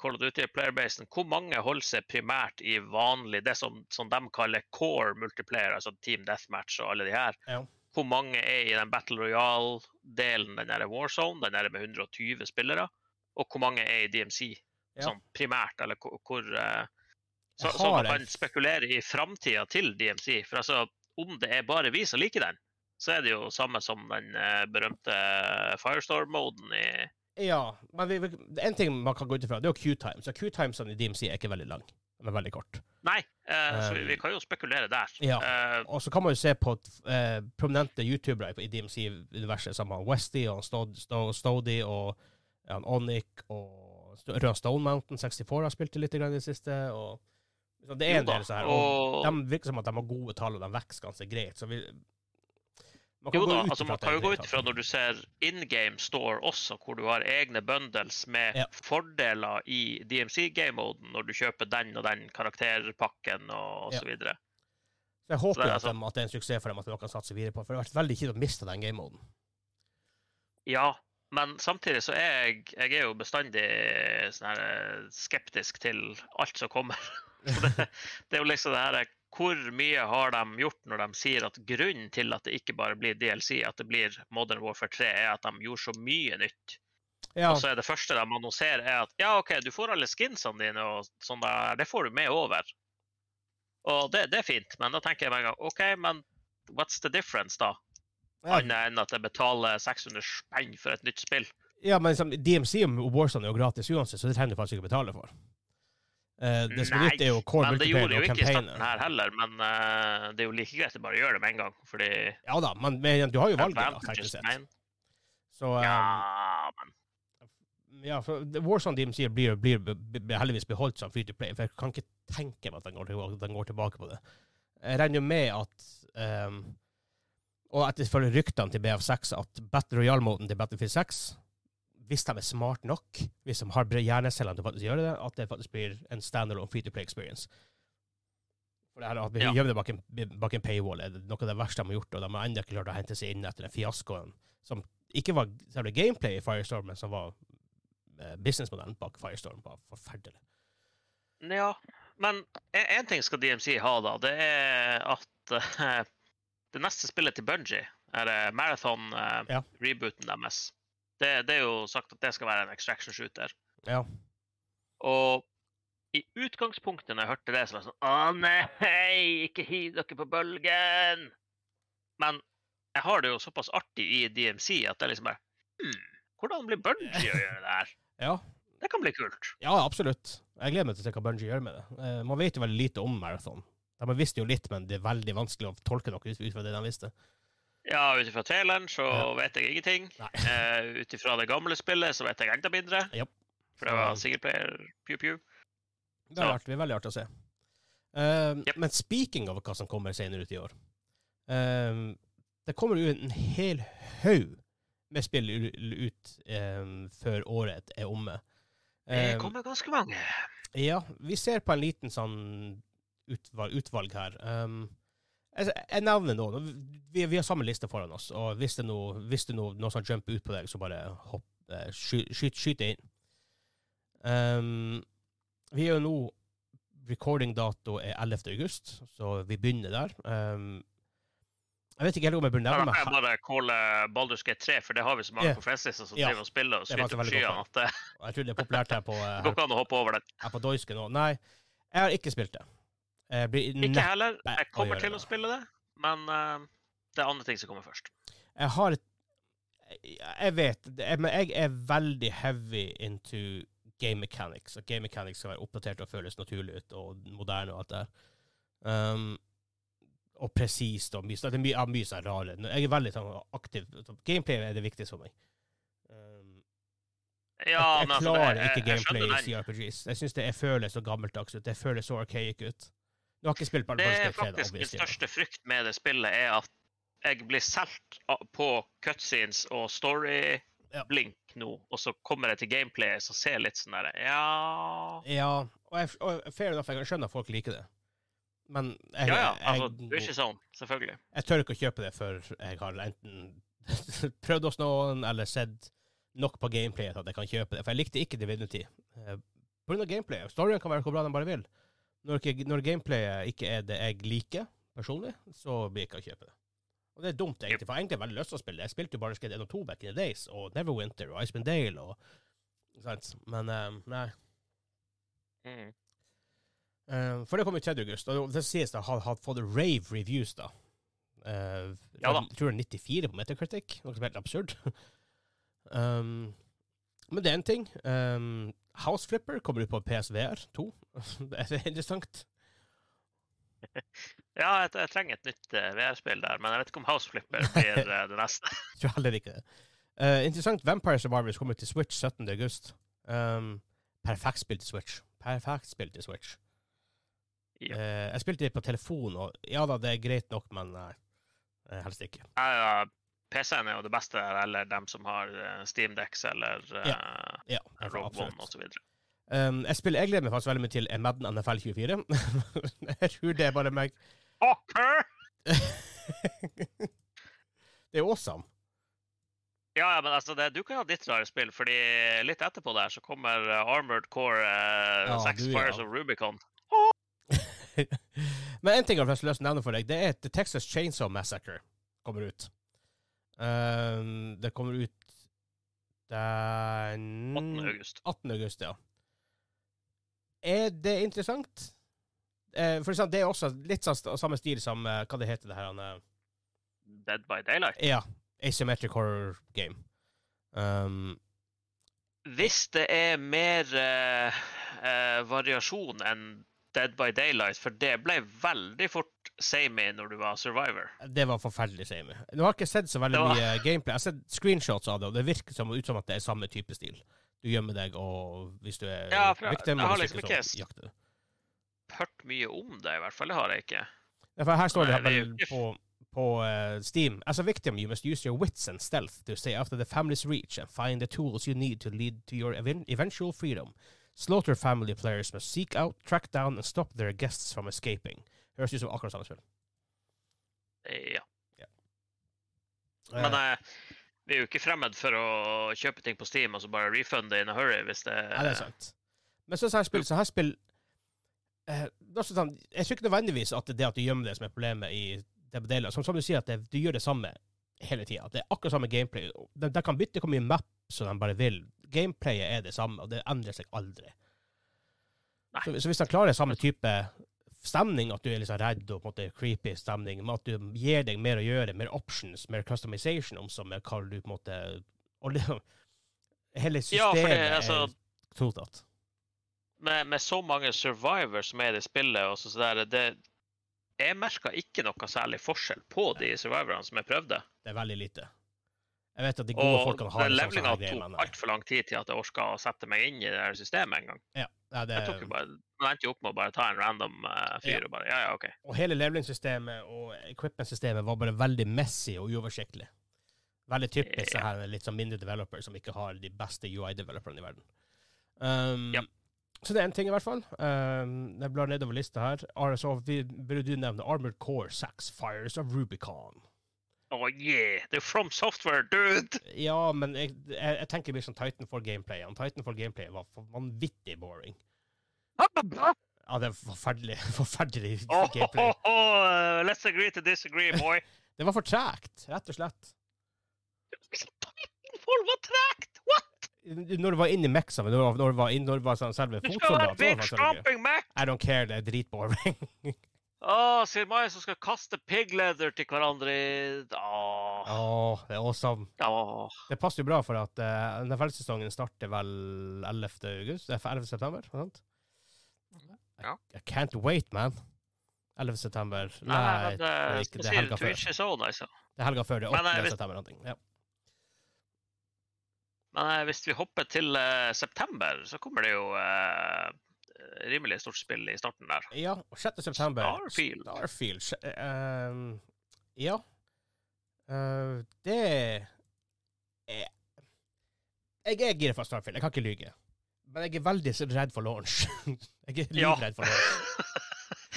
Call of Duty Player-basen. Hvor mange holder seg primært i vanlig, det som, som de kaller core multiplayer, altså Team Deathmatch og alle de her. Ja. Hvor mange er i den Battle Royale-delen, den der Warzone, den der med 120 spillere? Og hvor mange er i DMC, Ja. sånn primært, eller hvor, hvor eh, så, så man kan spekulere i framtida til DMC. For altså, om det er bare vi som liker den, så er det jo samme som den eh, berømte Firestorm-moden i Ja, men vi, vi, en ting man kan gå ut ifra, det er jo Q-times. Og Q-timesene i DMC er ikke veldig lang, er veldig kort. Nei, eh, så vi, Um, vi kan jo spekulere der. ja. Eh, Og så kan man jo se på eh, prominente youtubere i DMC-universet, som han Westy og Stod, Stod, Stody og han Onic og Rød Stone Mountain 64 har spilt litt i det siste. og så Det er en del sånn her, og og- de virker som at de har gode tall, og de vokser ganske greit. så vi jo da, altså man kan jo gå ut ifra når du ser in game store også, hvor du har egne bundles med Ja. fordeler i DMC-game-moden når du kjøper den og den karakterpakken og, osv. Ja. så. Jeg håper Så det at, altså- de, at det er en suksess for dem, at de kan satse videre på For det har vært veldig kjipt å miste den game-moden. Ja, men samtidig så er jeg, jeg er jo bestandig sånn eh, skeptisk til alt som kommer. Det, det er jo liksom det her Hvor mye har de gjort når de sier at grunnen til at det ikke bare blir DLC, at det blir Modern Warfare 3, er at de gjorde så mye nytt. Ja, Og så er det første de annonserer, er at ja, OK, du får alle skinsene dine og sånn der, det får du med over. Og det, det er fint, men da tenker jeg meg en gang OK, men what's the difference, da? ja, Annet enn at jeg betaler 600 spenn for et nytt spill. ja, men liksom, DMC og Warzone er jo gratis uansett, så det trenger du faktisk ikke betale for. Eh, det som er nytt, er jo core men det gjorde jo ikke i starten her heller. Men uh, det er jo like greit å bare gjøre det med en gang. Fordi Ja da, men, men du har jo valget, da, teknisk sett. Så um, Ja, men ja, for Warzone sier blir, blir, blir heldigvis beholdt som free to play, for jeg kan ikke tenke meg at den går, tilbake, den går tilbake på det. Jeg regner jo med at um, Og etter ryktene til BF6 at Battle Royale-moden til Battlefield 6 hvis de er smart nok, hvis de har hjernecellene til å gjøre det, at det faktisk blir en standalone free to play experience. For det her at vi Ja. gjemmer det bak en, bak en paywall er det noe av det verste de har gjort, og de har ennå ikke klart å hente seg inn etter den fiaskoen som ikke var selve gameplay i Firestorm, men som var eh, businessmodellen bak Firestorm. var forferdelig. Ja, men én ting skal DMC ha, da. Det er at uh, det neste spillet til Bungie er Marathon-rebooten deres. Det, det er jo sagt at det skal være en extraction shooter. Ja. Og i utgangspunktet når jeg hørte det, så var jeg sånn Å nei, ikke hiv dere på bølgen! Men jeg har det jo såpass artig i DMC at det liksom bare hmm, Hvordan blir Bungie å gjøre det her? ja. Det kan bli kult. Ja, absolutt. Jeg gleder meg til å se hva Bungie gjør med det. Eh, man vet jo veldig lite om Marathon. De visste jo litt, men det er veldig vanskelig å tolke noe ut fra det de visste. Ja, ut ifra traileren så Ja. vet jeg ingenting. Uh, ut ifra det gamle spillet så vet jeg enda mindre. Japp. For det var singleplayer pew-pew. Det har vært veldig artig å se. Uh, Yep. Men speaking of hva som kommer senere ut i år uh, Det kommer jo en hel haug med spill ut eh, før året er omme. Det Eh, kommer ganske mange. Ja, vi ser på en liten sånn utvalg, utvalg her. Um, jeg, jeg nevner noen. Vi, vi har samme liste foran oss, og hvis det er noe, hvis det er noe, noe som jumper ut på deg, så bare hopp, eh, sky, skyt, skyt det inn. Um, vi er jo nå Recording-dato er 11. august, så vi begynner der. Um, jeg vet ikke helt om jeg bør Da nevne meg. jeg bare calle Baldur's Gate 3, for det har vi så mange yeah. på festlista som Ja. driver og spiller og skyter så på skyene at det Jeg tror det er populært her på, går ikke an å hoppe over det. her på Doisken nå. Nei, jeg har ikke spilt det. Blir Ikke heller. Jeg kommer til å spille det, men uh, det er andre ting som kommer først. Jeg har Jeg vet, men jeg er veldig heavy into game mechanics. At game mechanics skal være oppdatert og føles naturlig ut, og moderne og alt det der. Um, og presist og mye, det er mye, ja, mye sånn rare. Jeg er veldig sånn aktiv. Gameplay er det viktigste for meg. Um, Ja, jeg, jeg altså, klarer jeg- ikke gameplay i. CRPGs. Jeg syns det føles så gammeldags ut. Det føles så archaic ut. Du har ikke spilt Det Baldur's er Gate 3, da, faktisk min største frykt med det spillet, er at jeg blir solgt på cutscenes og story-blink nå, og så kommer jeg til gameplayet som ser litt sånn der Ja Ja, og, jeg, og fair enough, jeg skjønner at folk liker det. Men jeg, Ja, ja. jeg, Altså, du er ikke sånn, selvfølgelig. jeg tør ikke å kjøpe det før jeg har enten prøvd hos noen eller sett nok på gameplayet at jeg kan kjøpe det. For jeg likte ikke Divinity. Eh, av gameplayet. Storyen kan være hvor bra den bare vil. Når, ikke, når gameplayet ikke er det jeg liker personlig, så blir jeg ikke å kjøpe det. Og det er dumt, egentlig, for jeg har egentlig veldig lyst til å spille. det. Jeg spilte jo bare Skate 1 og 2 back in the days, og Neverwinter og Iceman Dale og sant? Men um, nei. Mm. Um, for det kom jo 3. august, og det sies det har, har fått rave reviews, da. Uh, Ja da. Jeg tror det er 94 på Metacritic, noe som er helt absurd. um, men det er en ting. Um, House Flipper kommer ut på PSVR 2. det er interessant. Ja, jeg, jeg trenger et nytt eh, VR-spill der, men jeg vet ikke om House Flipper blir eh, det neste. Jeg tror heller ikke det. Uh, interessant. Vampire Survivors kommer ut til Switch 17. august. Um, perfekt spill til Switch. Perfekt spill til Switch. Ja. Uh, jeg spilte det på telefon, og ja da, det er greit nok, men eh, helst ikke. Ja, PC-en er jo det beste, eller dem som har uh, Steamdex eller uh, Ja, Rogue One osv. Um, jeg, spiller, jeg gleder meg faktisk veldig mye til Madden NFL 24. jeg tror det er bare meg. Okay. det er awesome. Ja, ja, men altså, det, du kan ha ditt rare spill, fordi litt etterpå der så kommer uh, Armored Core uh, Ja, 6 du, Fires ja. of Rubicon. Men en ting jeg har lyst til å nevne for deg, det er at The Texas Chainsaw Massacre kommer ut. Um, det kommer ut den 18. august. 18. august, ja. Er det interessant? Eh, for det er også litt sånn samme stil som eh, hva det heter det her han, eh, Dead by Daylight. Ja. Asymmetric horror game. Um, Hvis det er mer uh, uh, variasjon enn Dead by Daylight, for det ble veldig fort samey når du var survivor. det var forferdelig samey. Nå har jeg ikke sett så veldig var- mye gameplay. Jeg har sett screenshots av det, og det virker som, ut som at det er samme type stil. Du gjemmer deg, og hvis du er Ja, for jeg- victim, jeg har liksom ikke, ikke så jakter. Hørt mye om det, i hvert fall. Det har jeg ikke. Ja, for her står det Nei, det er på, på uh, Steam. As a victim, you must use your wits and stealth to stay after the family's reach and find the tools you need to lead to your eventual freedom. Slaughter family players must seek out, track down, and stop their guests from escaping. Høres ut som akkurat samme spill. Ja. Eh, Men eh, vi er jo ikke fremmed for å kjøpe ting på Steam og så bare refunde in a hurry hvis det Ja, det er sant. Men så her spill, så her spill eh, sånn, Jeg tror ikke nødvendigvis at det er det at du gjemmer det som er problemet i det deler. Som, som du sier, at det, du gjør det samme hele tida. Det er akkurat samme gameplay. De, de kan bytte hvor mye map som de bare vil. Gameplayet er det samme, og det endrer seg aldri. Så, så hvis de klarer samme type stemning, at du er litt sånn redd og på en måte creepy stemning, men at du gir deg mer å gjøre, mer options, mer customization, om som jeg kaller du på en måte og det, Hele systemet ja, det, altså, er totalt. med, med så mange survivors som er i det spillet, og så, så der, det, jeg merka ikke noe særlig forskjell på de survivorene som jeg prøvde. Det er veldig lite. Jeg vet at de gode Og folkene har det sånn som levelinga tok nei. altfor lang tid til at jeg orka å sette meg inn i det her systemet en gang. Ja, nei, det, Jeg tok jo bare, endte jo opp med å bare ta en random uh, fyr Ja. og bare Ja, ja, OK. og hele leveling-systemet og equipment-systemet var bare veldig messy og uoversiktlig. Veldig typisk så Ja. her litt sånn mindre developer som ikke har de beste UI-developerne i verden. Um, Ja. Så det er en ting, i hvert fall. Um, jeg blar nedover lista her. RSO, vi, burde du nevne Armored Core 6 Fires of Rubicon. Oh yeah! Det er From Software, dude! Ja, men jeg, jeg, jeg tenker mer som Titanfall-gameplay. Titanfall-gameplay var vanvittig boring. Ja, det er forferdelig, forferdelig Oh, gameplay. let's agree to disagree, boy. Det var for tregt, rett og slett. Titanfall var tregt! What? Når du var inne i Mexa, men når, du var- når du var, inn, når du var sånn selve Du skal ha fotsoldat, en så var det big faktisk veldig gøy. stomping Mac! I don't care, det er dritboring. Å, sier Mai som skal kaste pig leather til hverandre i Åh. Åh, det er awesome. Åh. Det passer jo bra, for at uh, NFL-sesongen starter vel 11. august? Det er 11. september? sant? Ja. I can't wait, man. 11. september. Nei, Nei, men det uh, ikke det er helga før. Twitch er så nice. ja. Det er helga før. Det er Men, 8. Men, hvis- september. Noe. Ja. Men eh, hvis vi hopper til uh, september, så kommer det jo eh, rimelig stort spill i starten der. ja, og 6. september. Starfield. Starfield. Ehm, ja. Uh, det er Jeg er gira for Starfield, jeg kan ikke lyge. Men jeg er veldig redd for launch. jeg er Ja. redd for launch.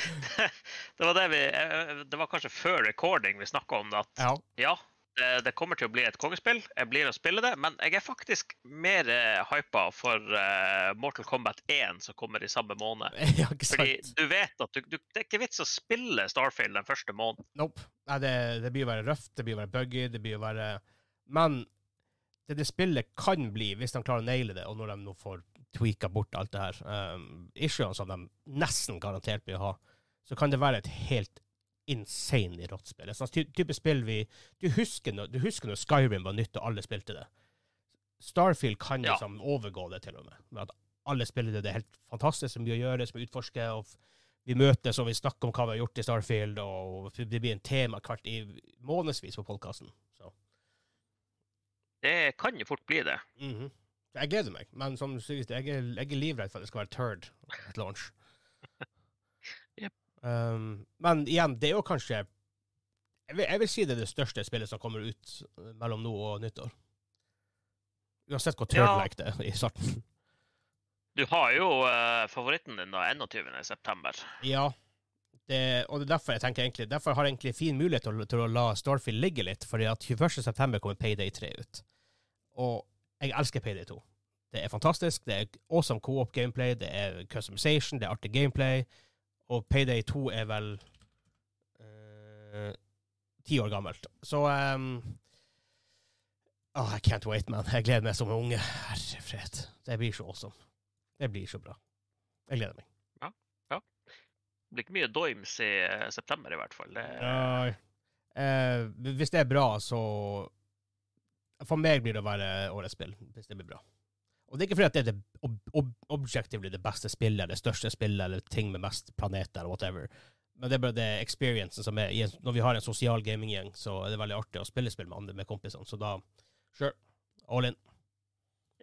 det var det vi eh, Det var kanskje før recording vi snakka om det. At Ja. ja, det, det kommer til å bli et kongespill. Jeg blir å spille det. Men jeg er faktisk mer uh, hypa for eh, Mortal Kombat 1, som kommer i samme måned. ja, Fordi du vet at du, du, det er ikke vits å spille Starfield den første måneden. Nope. Nei, det, det blir å være røft, det blir å være buggy, det blir å være Men det det spillet kan bli, hvis de klarer å naile det, og når de nå får tweaka bort alt det her, um, issuene som de nesten garantert blir å ha, så kan det være et helt insanely rått spill. Et sånt ty type spill vi du husker, når, du husker når Skyrim var nytt og alle spilte det. Starfield kan Ja. liksom overgå det, til og med. Med at alle spiller det. Det er helt fantastisk så mye å gjøre, som utforsker. og f- vi møtes og vi snakker om hva vi har gjort i Starfield, og det blir en tema hvert i månedsvis på podkasten. Det kan jo fort bli det. mhm. Jeg gleder meg, men som du sier, jeg er, jeg er livredd for at det skal være turd et launch. Um, men igjen, det er jo kanskje jeg vil, jeg vil si det er det største spillet som kommer ut eh, mellom nå og nyttår. Uansett hvor Ja. turd-like det er i starten. Du har jo uh, favoritten din da 21. september. Ja. Det, og det er derfor jeg tenker egentlig Derfor har jeg egentlig fin mulighet til, til å la Starfield ligge litt, fordi at 21.9. kommer Payday 3 ut. Og jeg elsker Payday 2. Det er fantastisk. Det er awesome co-op gameplay, det er customization, det er artig gameplay. Og Payday 2 er vel eh, ti år gammelt. Så um, oh, I can't wait, man. Jeg gleder meg som en unge. Herre fred. Det blir så awesome. Det blir så bra. Jeg gleder meg. Ja. ja. Det blir ikke mye doims i eh, september, i hvert fall. Det, Uh, uh, hvis det er bra, så For meg blir det å være årets spill, hvis det blir bra. Og det er ikke fordi at det er det ob ob objectively det beste spillet, det største spillet, eller ting med mest planeter, eller whatever. Men det er bare det experiencen som er Når vi har en sosial gaminggjeng, så er det veldig artig å spille spill med andre, med kompisene. Så da sure. All in.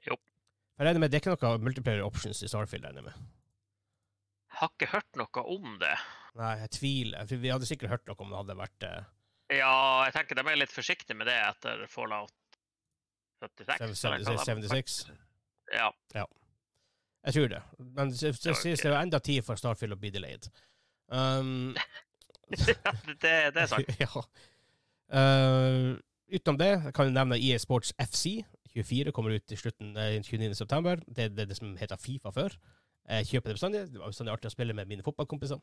Jo. Jeg regner med det er ikke noe multiplayer options i Starfield, regner jeg med. har ikke hørt noe om det. Nei, jeg tviler. Vi hadde sikkert hørt noe om det hadde vært eh, Ja, jeg tenker de er litt forsiktige med det etter Fallout 76. eller hva de- 76. Ja. Jeg tror det. Men det det Det sies det er jo enda tid for Starfield å bli delayed. Um, Ja, det, det er sant. ja. Uh, utenom det kan jeg nevne EA Sports FC. 24 kommer ut i slutten eh, 29. september. Det er det, som heter Fifa før. Jeg kjøper det bestandig. Det var bestandig artig å spille med mine fotballkompiser.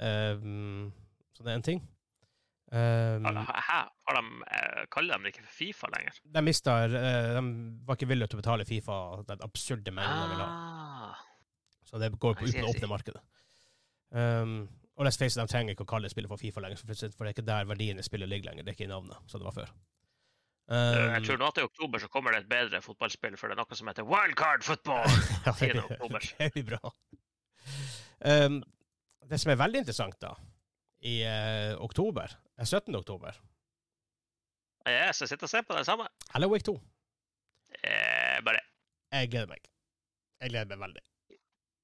Um, så det er en ting. Um, Hæ? Har de, eh, kaller de det ikke for Fifa lenger? de mista eh, De var ikke villige til å betale Fifa den absurde mengden de ville ha. Ah. Så det går på uten å åpne markedet. Um, og let's face it, de trenger ikke å kalle spillet for Fifa lenger, for det er ikke der verdien i spillet ligger lenger. Det er ikke i navnet, som det var før. jeg Um, tror nå at i oktober så kommer det et bedre fotballspill, for det er noe som heter wildcard football. ja, det, 10. det blir bra. Um, det som er veldig interessant, da, i uh, oktober, er 17. oktober, Yes, jeg sitter og ser på det samme. Hello Week 2. Eh, bare Jeg gleder meg. Jeg gleder meg veldig.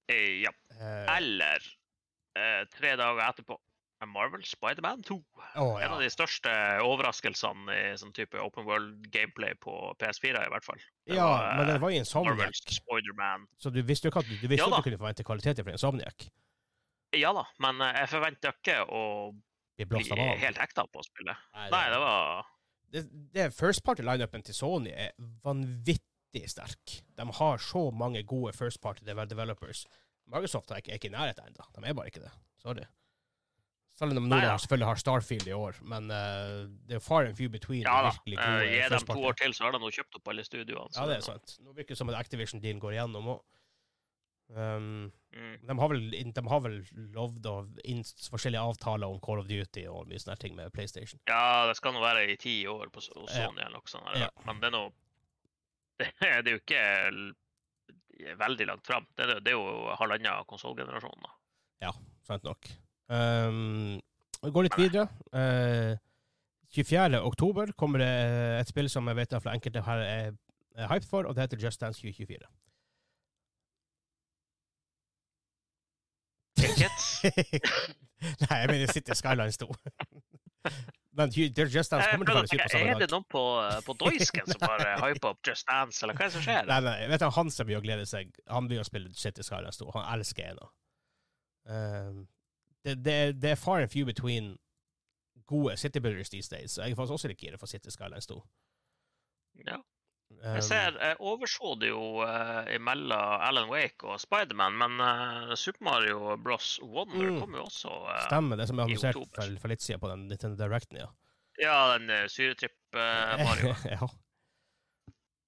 eh, Ja. Eh, Eller eh, tre dager etterpå Marvel Spiderman 2. å, En av de største overraskelsene i sånn type open world gameplay på PS4, i hvert fall. Det ja, var, men det var i Insomniac, så du visste jo ikke at du, du, visste Ja at du kunne forvente kvalitet fra Insomniac. Ja da, men eh, jeg forventer ikke å Bli blåst av banen. helt hekta på spillet. Nei, Nei, det var det, det First Party-lineupen til Sony er vanvittig sterk. De har så mange gode first party developers. Microsoft er ikke, i nærheten ennå. De er bare ikke det. Sorry. Selv om Nordland ja. Selvfølgelig har Starfield i år, men uh, det er far and few between. Ja da. virkelig eh, Gi dem to år til, så har de nå kjøpt opp alle studioene. Ja, det er sant. Nå virker det som at Activision-dealen går igjennom òg. Um, Mm. de, har vel, de har vel lovd forskjellige avtaler om Call of Duty og mye sånne ting med PlayStation. Ja, det skal nå være i ti år på, Sony Ja. Sony eller noe sånt. Ja. Men det er nå det, det er jo ikke veldig langt fram. Det, det er jo halvannen konsollgenerasjon. da. Sant nok. Um, vi går litt videre. Uh, 24. oktober kommer det et spill som jeg vet at enkelte her er, er hyped for, og det heter Just Dance 2024. Hvilket? Nei, jeg mener City Skylines 2. Men Just Dance kommer til å være super på samme Er det noen på, på Doisken som bare hypa opp Just Dance, eller hva er det som skjer? Nei, nei, vet du, han som blir å glede seg, han blir å spille City Skylines 2. Han elsker ena. Um, det, det, er- det er far and few between gode City Builders these days. Jeg er faktisk også litt gira for City Skylines 2. Ja. Um, Jeg ser, jeg overså det jo uh, imellom Alan Wake og Spiderman, men eh, Super Mario Bros. Wonder Mm. kommer jo også eh, Stemmer, det som er i annonsert for, for litt siden på den Nintendo Directen, ja. Ja, den uh, syretripp-Mario. ja.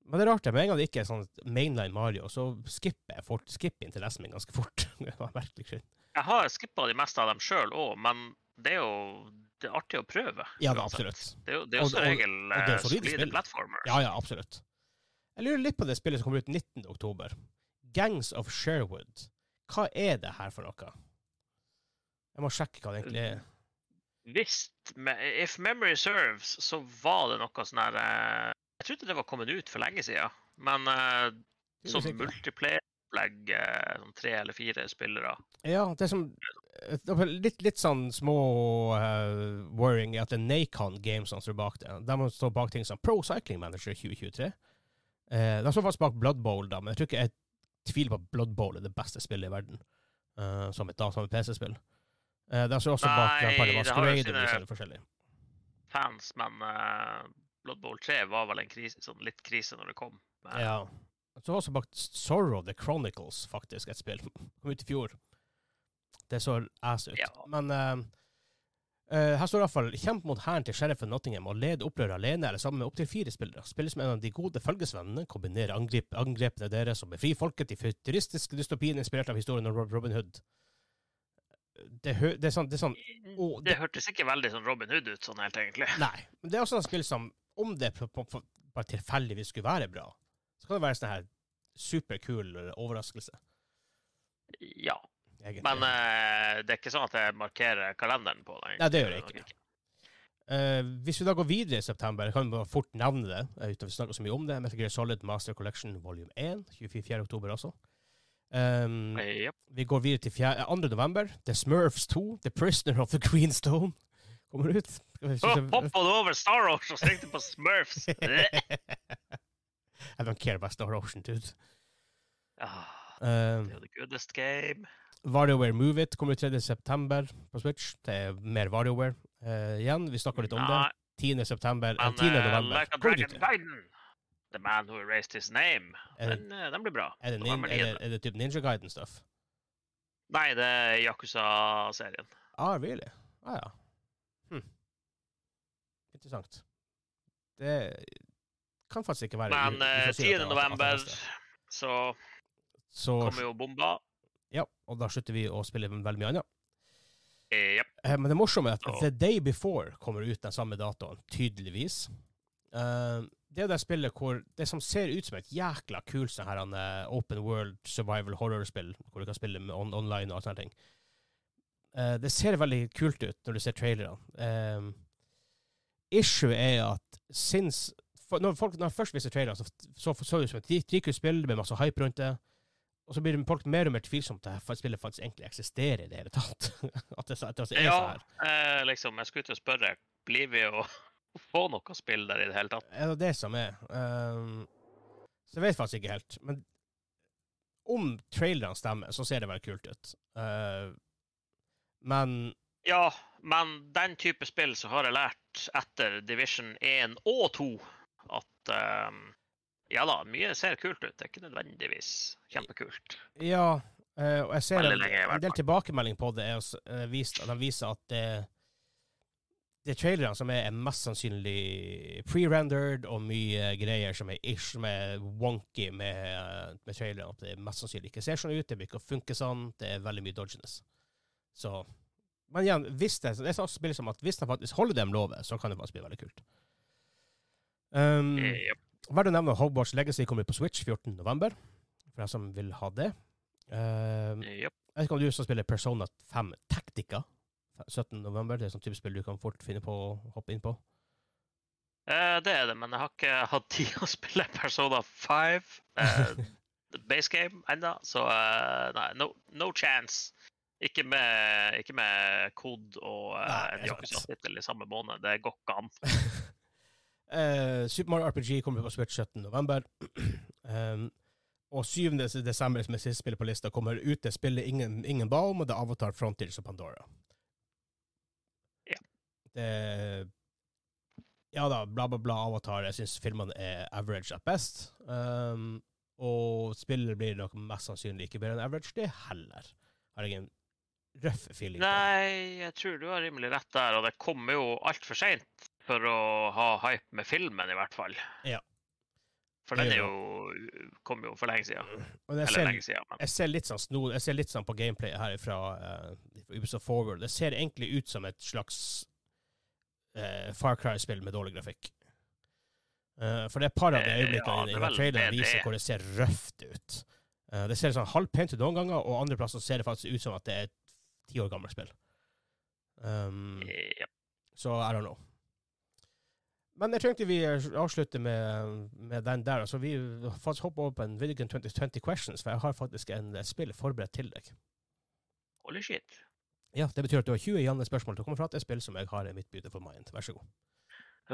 Men det er rart, det. Med en gang det ikke er sånn mainline Mario, så skipper jeg fort, skipper interessen min ganske fort. det jeg har skippa de meste av dem sjøl òg, men det er jo det er artig å prøve. Ja da, absolutt. Det er jo, det er jo Og- som regel og det eh, solide solide spill. Ja, ja, absolutt. Jeg lurer litt på det spillet som kommer ut 19. oktober. Gangs of Sherwood. Hva er det her for noe? Jeg må sjekke hva det egentlig er. Hvis If memory serves, så var det noe sånn her eh, Jeg trodde det var kommet ut for lenge siden, men eh, sånn multiplayer-opplegg, eh, sånn tre eller fire spillere Ja, det er som litt, litt sånn små uh, worrying at det er Nacon Games som står bak det. De står bak ting som Pro Cycling Manager 2023. Eh, de står faktisk bak Blood Bowl, da, men jeg tror ikke jeg tviler på at Blood Bowl er det beste spillet i verden. eh, som et, da, som et PC-spill. Eh, de står også bak Nei, det har jo Masquerade og sine- fans, men uh, Blood Bowl 3 var vel en krise, sånn litt krise når det kom. Men, Ja. Så også bak Sorrow the Chronicles, faktisk, et spill. Kom ut i fjor. Det så ass ut. Ja. Men eh, eh, her står iallfall 'Kjemp mot hæren til sheriffen Nottingham og led opprøret alene eller sammen med opptil fire spillere'. Spilles med en av de gode følgesvennene, kombinerer angrep, angrepene deres og befrir folket i futuristiske dystopien inspirert av historien om Robin Hood. Det, hø det sånn, det sånn Å, det hørtes ikke veldig sånn Robin Hood ut, sånn helt egentlig. Nei. Men det er også et spill som, om det bare tilfeldigvis skulle være bra, så kan det være en sånn her superkul overraskelse. Ja, egentlig. men uh, det er ikke sånn at jeg markerer kalenderen på det. Nei, det gjør jeg ikke. ikke. Uh, hvis vi da går videre i september, jeg kan bare fort nevne det, eh, uten vi snakker så mye om det, Metal Gear Solid Master Collection volume 1, 24. oktober også. Um, ja. vi går videre til 4, 2. november. The Smurfs 2, The Prisoner of the Greenstone, kommer ut. Hoppa du over Star Ocean og tenkte på Smurfs? I don't care about Star Ocean, dude. Ah, Um, the goodest game. WarioWare Move It kommer ut 3. september på Switch. Det er mer WarioWare uh, igjen. Vi snakka litt om det. 10. september, Men, 10. november. Uh, The Man Who Erased His Name, den, uh, den, blir bra. Er det, nin, er det, er det typ Ninja Guiden-stuff? Nei, det er Yakuza-serien. Ah, really? Ah, ja. Hm. Interessant. Det kan faktisk ikke være Men uh, 10. november så, så kommer jo bomba. Ja, og da slutter vi å spille veldig mye annet. Yep. Eh, men det morsomme er at oh. The Day Before kommer ut den samme datoen, tydeligvis. Uh, det er det spillet hvor det som ser ut som et jækla kult sånn her, uh, open world survival horror-spill, hvor du kan spille on online og sånne ting. Uh, det ser veldig kult ut når du ser trailerne. issue er at since for, når folk når først viser trailerne, så så det ut som et dritkult spill med masse hype rundt det. Og så blir folk mer og mer tvilsomt til at spillet faktisk egentlig eksisterer i det hele tatt. at det, at det er ja. Eh, liksom, jeg skulle til å spørre, blir vi å få noe spill der i det hele tatt? Er det det som er? Um, så jeg vet faktisk ikke helt. Men om trailerne stemmer, så ser det veldig kult ut. Uh, men Ja, men den type spill så har jeg lært etter Division 1 og 2 at um, ja da, mye ser kult ut. Det er ikke nødvendigvis kjempekult. Ja, uh, og jeg ser en, en, del tilbakemelding på det. Er uh, vist, de viser at det, det trailerne som er, er mest sannsynlig pre-rendered, og mye greier som er ish, som er wonky med, med trailerne. At det mest sannsynlig ikke ser sånn ut, det blir ikke å funke sånn. Det er veldig mye dodginess. Så Men igjen, hvis det, det er sånn spill som at hvis de faktisk holder dem lovet, så kan det faktisk bli veldig kult. Um, yep. Verdt å nevne Hogwarts Legacy kommer på Switch 14.11., for deg som vil ha det. Uh, yep. Jeg vet ikke om du som spiller Persona 5 Tactica 17.11. Det er sånn type spill du kan fort finne på å hoppe inn på. Uh, det er det, men jeg har ikke hatt tid å spille Persona 5 uh, eh, base game ennå, så uh, nei, no, no, chance. Ikke med, ikke med kod og uh, en Yakuza-tittel i samme måned. Det går ikke an. Uh, Super Mario RPG kommer på Switch 17.11. um, og 7. desember, som er siste spillet på lista, kommer ut det spillet ingen, ingen ba om, og det er Avatar Frontiers og Pandora. Ja. Det Ja da, bla, bla, bla, Avatar. Jeg syns filmene er average at best. Um, og spillet blir nok mest sannsynlig ikke bedre enn average, det heller. Har jeg en røff feeling. Nei, jeg tror du har rimelig rett der, og det kommer jo altfor seint for å ha hype med filmen, i hvert fall. Ja. For den er jo, kom jo for lenge siden. Eller ser, lenge siden. Men. Jeg ser litt sånn snod, jeg ser litt sånn på gameplay her fra uh, Ubisoft Forward. Det ser egentlig ut som et slags uh, Far Cry-spill med dårlig grafikk. Uh, for det er et par av de øyeblikkene ja, i, i traileren viser hvor det ser røft ut. Uh, det ser sånn halvpent ut noen ganger, og andre plasser ser det faktisk ut som at det er et ti år gammelt spill. Um, ja. Så I don't know. Men jeg tenkte vi avslutter med, med den der. Altså, vi faktisk hopper over på en Vidigan 2020 Questions, for jeg har faktisk en spill forberedt til deg. Holy shit. Ja, det betyr at du har 20 igjen spørsmål til å komme fra til et spill som jeg har i mitt beautiful mind. Vær så god.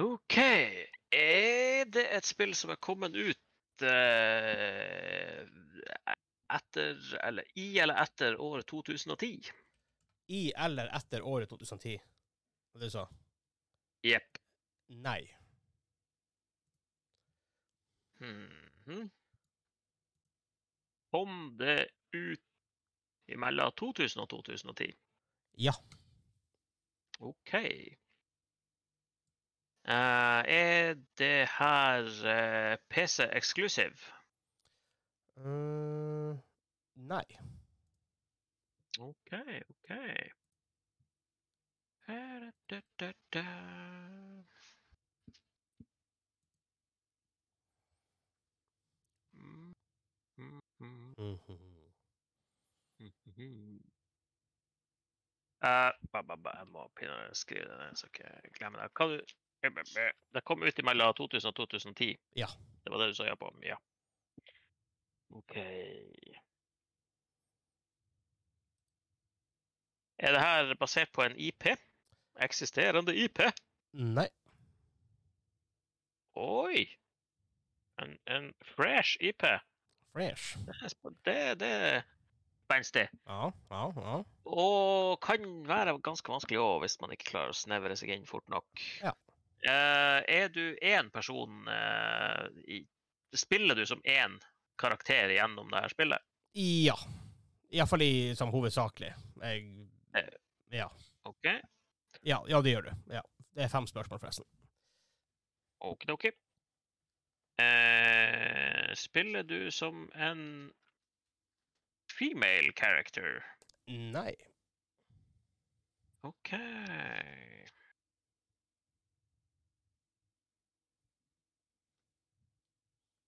OK. Er det et spill som er kommet ut uh, etter Eller i eller etter året 2010? I eller etter året 2010, var det du sa? Jepp. Nei. Hmm. Kom det ut mellom 2000 og 2010? Ja. OK. Uh, er det her uh, eh, PC exclusive? Uh, nei. OK, OK. Da, da, da. Uh, jeg må skrive det ned, så ikke jeg glemmer det. Kan du Det kom ut mellom 2000 og 2010? Ja. Det var det du sa ja på? Ja. OK. Er det her basert på en IP? Eksisterende IP? Nei. Oi! En, en fresh IP? Fresh. Det, det, spenstig. Ja, ja, ja. Og kan være ganske vanskelig òg, hvis man ikke klarer å snevre seg inn fort nok. Ja. Uh, er du én person uh, i, Spiller du som én karakter gjennom det her spillet? Ja. Iallfall i, som hovedsakelig. Jeg uh, Ja. OK. Ja, ja, det gjør du. Ja. Det er fem spørsmål, forresten. Okidoki. Eh, spiller du som en female character? Nei. OK.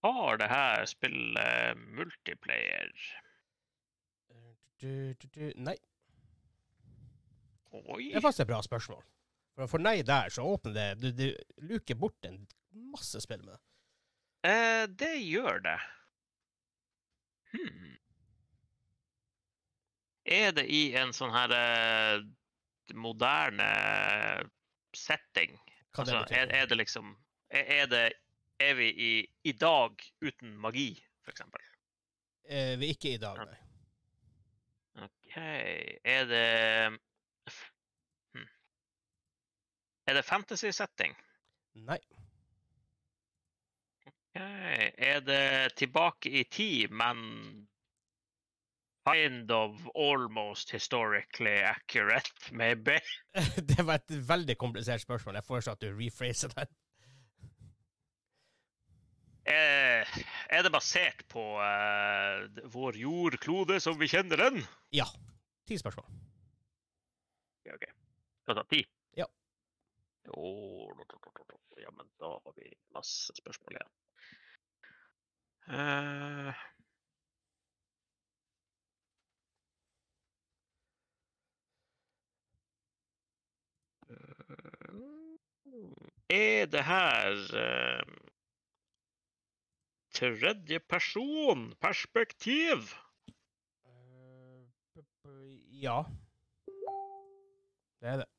Har det her spillet multiplayer? Du, du, du. Nei. Oi. Det er faktisk et bra spørsmål. For, for nei der, så åpner det Du, luker bort en masse spill med det. Eh, det gjør det. Hmm. Er det i en sånn her eh, moderne setting? Hva det Altså, betyr. er, er det liksom er, er det Er vi i, i dag uten magi, eksempel? Eh, vi er ikke i dag, nei. OK Er det hmm. Er det fantasy setting? Nei. Ok, Er det tilbake i tid, men kind of almost historically accurate, maybe? Det var et veldig komplisert spørsmål. Jeg foreslår at du rephraser den. Eh, er det basert på uh, vår jordklode som vi kjenner den? Ja. Ti spørsmål. Ja, OK. Skal vi ta ti? Ja. Jo, ja, men da har vi masse spørsmål igjen. Eh, Er det her uh, tredje person perspektiv? B- ja. Det er det.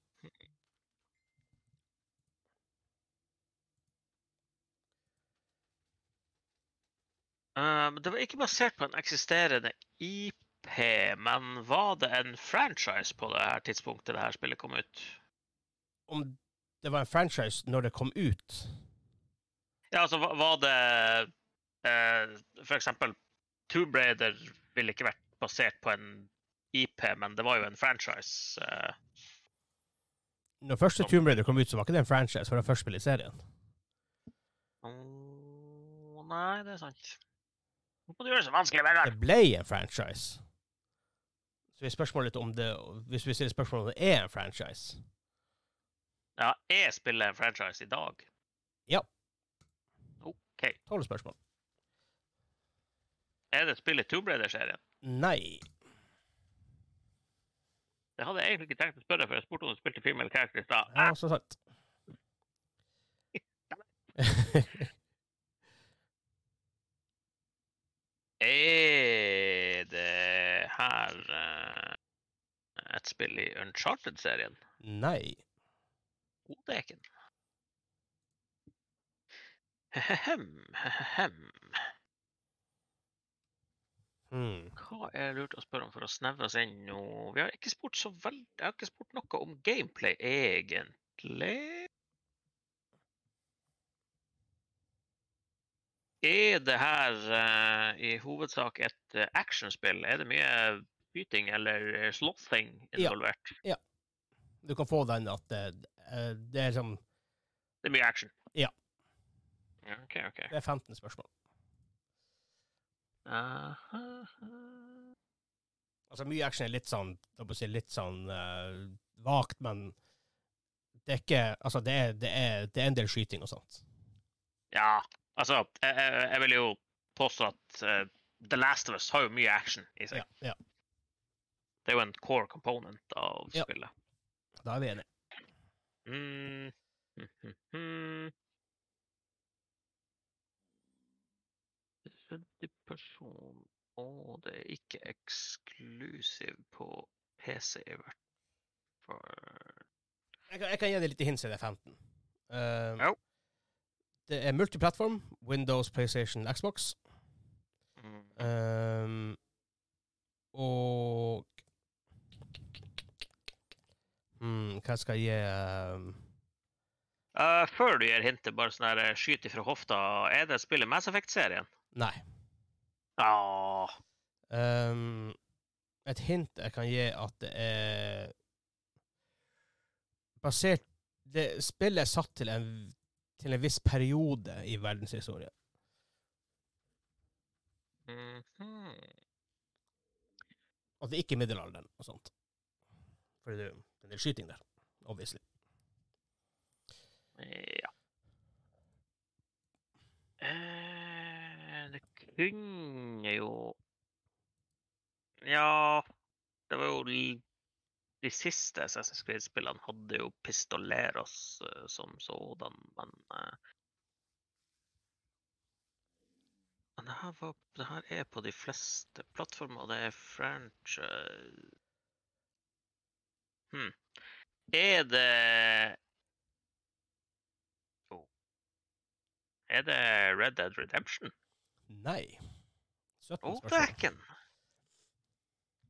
Men det var ikke basert på en eksisterende IP, men var det en franchise på det her tidspunktet det her spillet kom ut? Om det var en franchise når det kom ut Ja, altså var det eh, For eksempel Tomb Raider ville ikke vært basert på en IP, men det var jo en franchise. eh. Når første Tomb Raider kom ut, så var ikke det en franchise, for det første spillet i serien. Åh, nei, det er sant. Hvorfor gjør det så vanskelig, Vegard? Det ble en franchise. Så vi spørsmålet om det Hvis vi stiller spørsmål om det er en franchise Ja, er spiller en franchise i dag? Ja. OK. Tolv spørsmål. Er det spillet Tomb Raider-serien? Nei. Det hadde jeg egentlig ikke tenkt å spørre, for jeg spurte om du spilte female character i stad. Ja, så sant. Er det her uh, et spill i Uncharted-serien? Nei. Hodeken. Hehem, hehem. Hmm. Hva er lurt å spørre om for å snevre oss inn nå? Vi har ikke spurt så veldig Jeg har ikke spurt noe om gameplay, egentlig. Er det her uh, i hovedsak et uh, actionspill? Er det mye skyting eller slåssing involvert? Ja. ja. Du kan få den at eh, det er som Det er mye action? Ja. Ja, OK, OK. Det er 15 spørsmål. Aha. Altså, mye action er litt sånn si, litt sånn eh, vagt, men det er ikke Altså, det er, det er, det er en del skyting og sånt. Ja, altså Jeg, jeg, jeg vil jo påstå at uh, The Last of Us har jo mye action i seg. Ja, ja. Det er jo en core component av Ja. spillet. Da er vi enige. Mm. hm. Tredje person Og det er ikke eksklusiv på PC, i hvert fall. Jeg kan, gi deg litt hints i det 15. Uh, Jo. Det er multiplattform. Windows, PlayStation, Xbox. Um, Og hmm, Hva skal jeg gi um, uh, før du gir hintet, bare sånn her eh, skyt ifra hofta, er det spillet Mass Effect-serien? Nei. Ja Um, et hint jeg kan gi, at det er basert det, Spillet er satt til en, til en viss periode i verdenshistorien. Mhm. At det ikke er middelalderen og sånt. For det er jo en del skyting der, obviously. Ja. Eh, det kunne jo Ja Det var jo l- De siste Assassin's Creed-spillene hadde jo pistoleros eh, som sådan, men eh, Men det her, var, det her er på de fleste plattformer, og det er French hmm. Er det Er det Red Dead Redemption? Nei. 17 Å, spørsmål. dæken!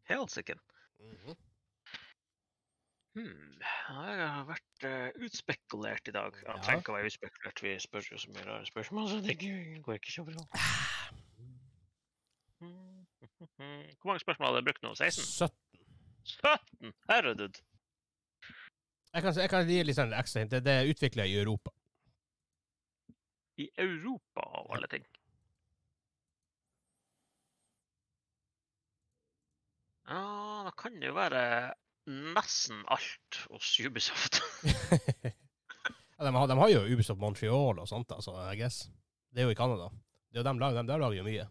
Helsiken. Mhm. Hmm. Jeg har vært uh, utspekulert i dag. Ja, Ja. trenger ikke å være utspekulert, vi spør jo så mye rare spørsmål, så det går ikke kjempebra. bra. Hvor mange spørsmål hadde jeg brukt nå? 16? 17. 17? Herregud. Jeg kan, jeg kan gi litt sånn ekstra hint. Det- er utvikla i Europa. I Europa, av alle ting. Ja, da kan det jo være nesten alt hos Ubisoft. ja, de, har, de har jo Ubisoft Montreal og sånt, altså, I guess. Det er jo i Canada. Det er jo dem, lag- dem der lager jo mye.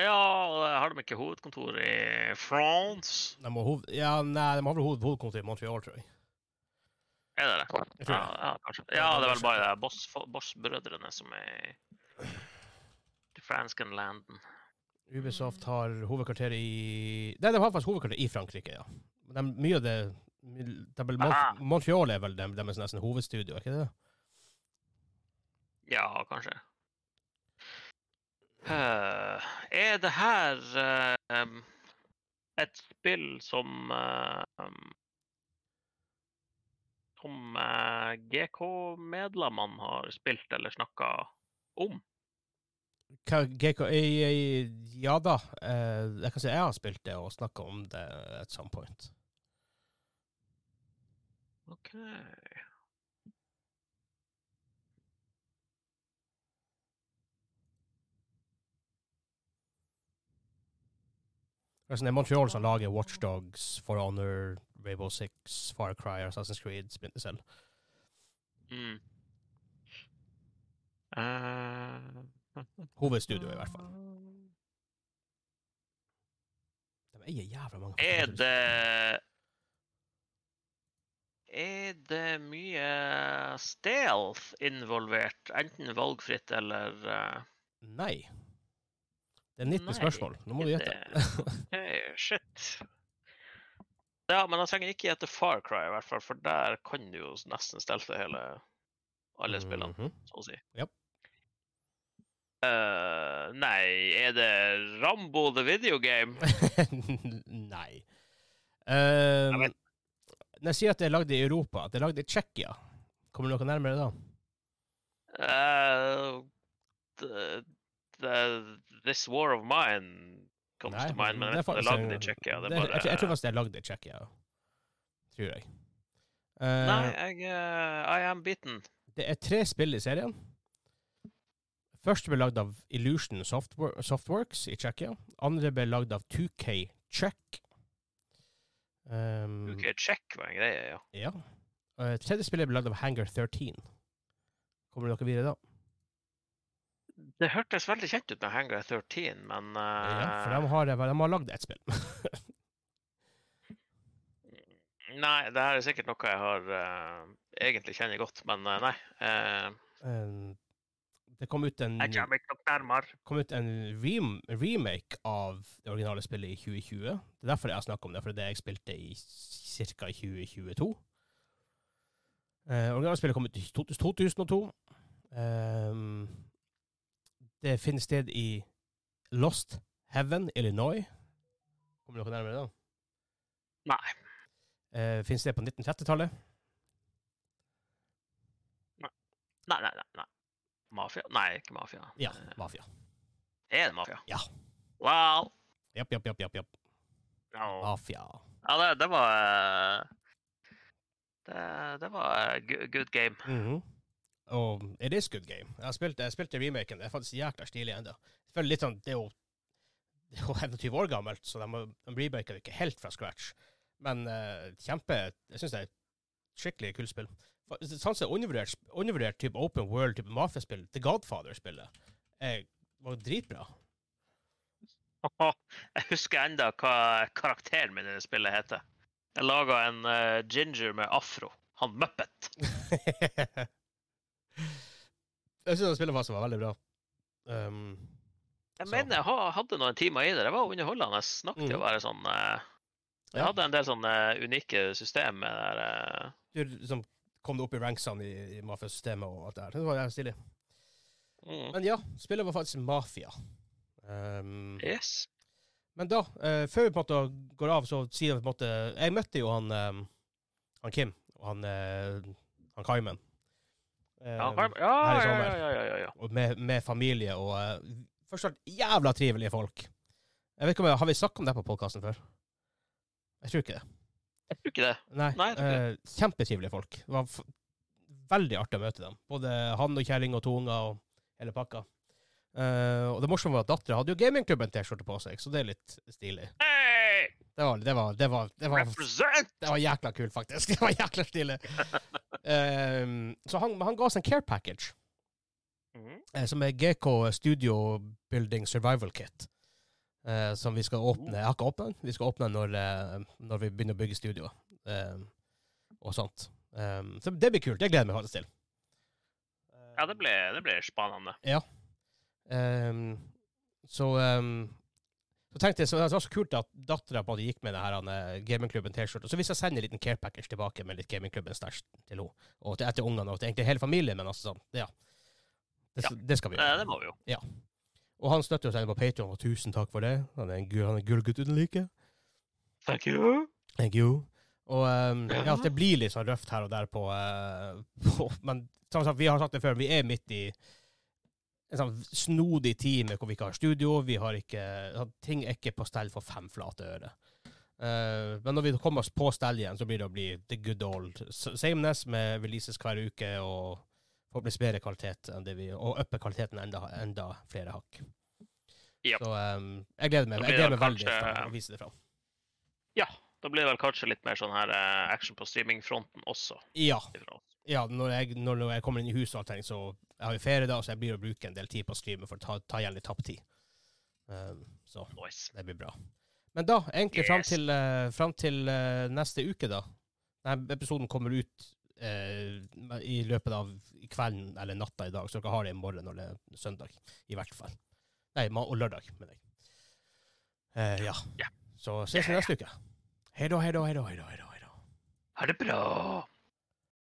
Ja, har de ikke hovedkontor i France? De hoved, ja, nei, de har vel hoved, hovedkontor i Montreal, tror jeg. Er det det? Jeg Ja, ja, kanskje. Ja, det er vel bare de Boss- Boss-brødrene som er i fransken landen. Ubisoft har hovedkvarter i Nei, de har faktisk hovedkvarter i Frankrike, ja. De, mye av det de, vel- Mont Montreal er vel deres nesten hovedstudio, er ikke det? Ja, kanskje. Uh, er det her uh, et spill som uh, Som eh, GK-medlemmene har spilt eller snakka om? Hva- GK, eh, ja da. jeg kan si jeg har spilt det og snakka om det at some point. OK. Altså, det er Montreal som lager Watchdogs, For Honor, Rainbow Six, Far Cry, Assassin's Creed, Splinter Cell. Mm. Uh. Hovedstudio, i hvert fall. De eier jævla mange Er det Er det mye stealth involvert? Enten valgfritt eller uh... Nei. Det er 19 Nei, spørsmål. Nå må du gjette. Hey, shit. Ja, men jeg trenger ikke gjette Far Cry, i hvert fall, for der kan du jo nesten stelte hele alle spillene, Mhm. så å si. Yep. Uh, nei, er det Rambo the Video Game? Nei. Jeg vet- når jeg sier at det er lagd i Europa, at det er lagd i Tsjekkia, kommer du noe nærmere da? Uh, the, the, this War of Mine comes Nei, to mind, men det er det er lagd i Tsjekkia. Jeg, tror- jeg tror faktisk det er lagd i Tsjekkia. Tror jeg. Uh, Nei, jeg uh, I am beaten. Det er tre spill i serien. Første ble lagd av Illusion Softworks i Tsjekkia. Andre ble lagd av 2K Czech. Um, OK, check var en greie, ja. Ja. Uh, tredje spillet ble lagd av Hangar 13. Kommer dere videre da? Det hørtes veldig kjent ut med Hangar 13, men uh, Ja, for de har, de har lagd ett spill. Nei, det her er sikkert noe jeg har uh, egentlig kjenner godt, men eh, nei. Uh, Um, det kom ut en, kom ut en rem remake av det originale spillet i 2020. Det er derfor jeg har snakket om det, for det er det jeg spilte i ca. 2022. Eh, originale spillet kom ut i 2002. Eh, det finner sted i Lost Heaven, Illinois. Kommer dere nærmere da? Nei. Eh, finner det på 1930-tallet? Nei, nei, nei. nei. Mafia? Nei, ikke mafia. Ja, mafia. Er det mafia? Ja. Wow. Japp, japp, japp, japp. japp. Ja, Mafia. ja det, det var eh, det, det var good game. Mhm. Og it is good game. Jeg har spilt, jeg spilte remaken. Det er faktisk jækla stilig ennå. Selvfølgelig litt sånn, Det er jo det er jo 21 år gammelt, så de, de remaker det ikke helt fra scratch. Men uh, kjempe Jeg syns det er et skikkelig kult spill. Sånn som undervurdert, undervurdert type open world, type mafiaspill, The Godfather-spillet, er- var dritbra. Jeg husker enda hva karakteren min i det spillet heter. Jeg laga en uh, ginger med afro. Han Muppet. jeg syns spillet faktisk var veldig bra. Um, Jeg Så- mener jeg hadde noen timer i det. Det var underholdende Jeg snakket å være sånn uh, Jeg Ja. hadde en del sånne unike system med det der Uh, du liksom kom det opp i ranksene i, i mafiasystemet og alt det her. Det var jævlig stilig. mm. Men ja, spillet var faktisk Mafia. Um, Yes. Men da, uh, før vi på en måte går av, så sier vi på en måte Jeg møtte jo han, um, han Kim og han, uh, han Kaimen. Ja, Carmen- ja, her ja, ja, ja, ja, ja. og med, med familie og uh, Først og fremst jævla trivelige folk. Jeg vet ikke om jeg, Har vi snakket om det på podkasten før? Jeg tror ikke det. Jeg tror ikke det. Nei. Nei, eh, kjempetrivelige folk. Det var veldig artig å møte dem. Både han og kjerring og to unger og hele pakka. Eh, og det morsomme var at dattera hadde jo gamingklubben-T-skjorte på seg, så det er litt stilig. Hey! Det var, det var, det var, det var, Represent! det var jækla kult, faktisk. Det var jækla stilig. Eh, så han, han ga oss en care package, Mhm. eh, som er GK Studio Building Survival Kit. Eh, som vi skal åpne. Jeg har ikke åpnet den. Vi skal åpne den når, eh, når vi begynner å bygge studio eh, og sånt. Eh, så det blir kult. Det gleder jeg meg faktisk til. Ja, det ble, det ble spennende. Ehm, så, ehm, så tenkte jeg så det var så kult at dattera gikk med denne gamingklubben-T-skjorta. Så hvis jeg sender en liten care package tilbake med litt gamingklubben stæsj til henne. Og til, ungene og til egentlig hele familien, men altså sånn. Ja. Det, Ja. det skal vi Det, gjøre. det må vi jo. Og han støtter oss på Patreon, og tusen takk for det. Han er en, han er gullgutt uten like. Thank you. Thank you. Og um, ja, Ja. det blir litt sånn røft her og der på, uh, på Men som sagt, vi har sagt det før, vi er midt i en sånn snodig tid med hvor vi ikke har studio. Vi har ikke, sånn, ting er ikke på stell for fem flate øre. Uh, men når vi kommer oss på stell igjen, så blir det å bli the good old sameness med releases hver uke og forhåpentligvis bedre kvalitet enn det vi Og uppe kvaliteten enda, enda flere hakk. Yep. Så um, jeg gleder meg, jeg gleder meg veldig kanskje- til å vise det fram. Ja, da blir det vel kanskje litt mer sånn her eh, action på streamingfronten også. Ja. ja, når jeg, når, jeg kommer inn i huset og alt sånt, så jeg har jo ferie da, så jeg blir å bruke en del tid på å streame for å ta, ta igjen litt tapt tid. Um, så Nice. det blir bra. Men da, egentlig fram til, uh, fram til uh, neste uke, da. Denne episoden kommer ut eh, i løpet av kvelden eller natta i dag, så dere har det i morgen når det er søndag, i hvert fall. Nei, og lørdag, mener jeg. Eh, ja. Ja. Så ses vi neste uke. Hei da, hei da. hei da. Ha det bra.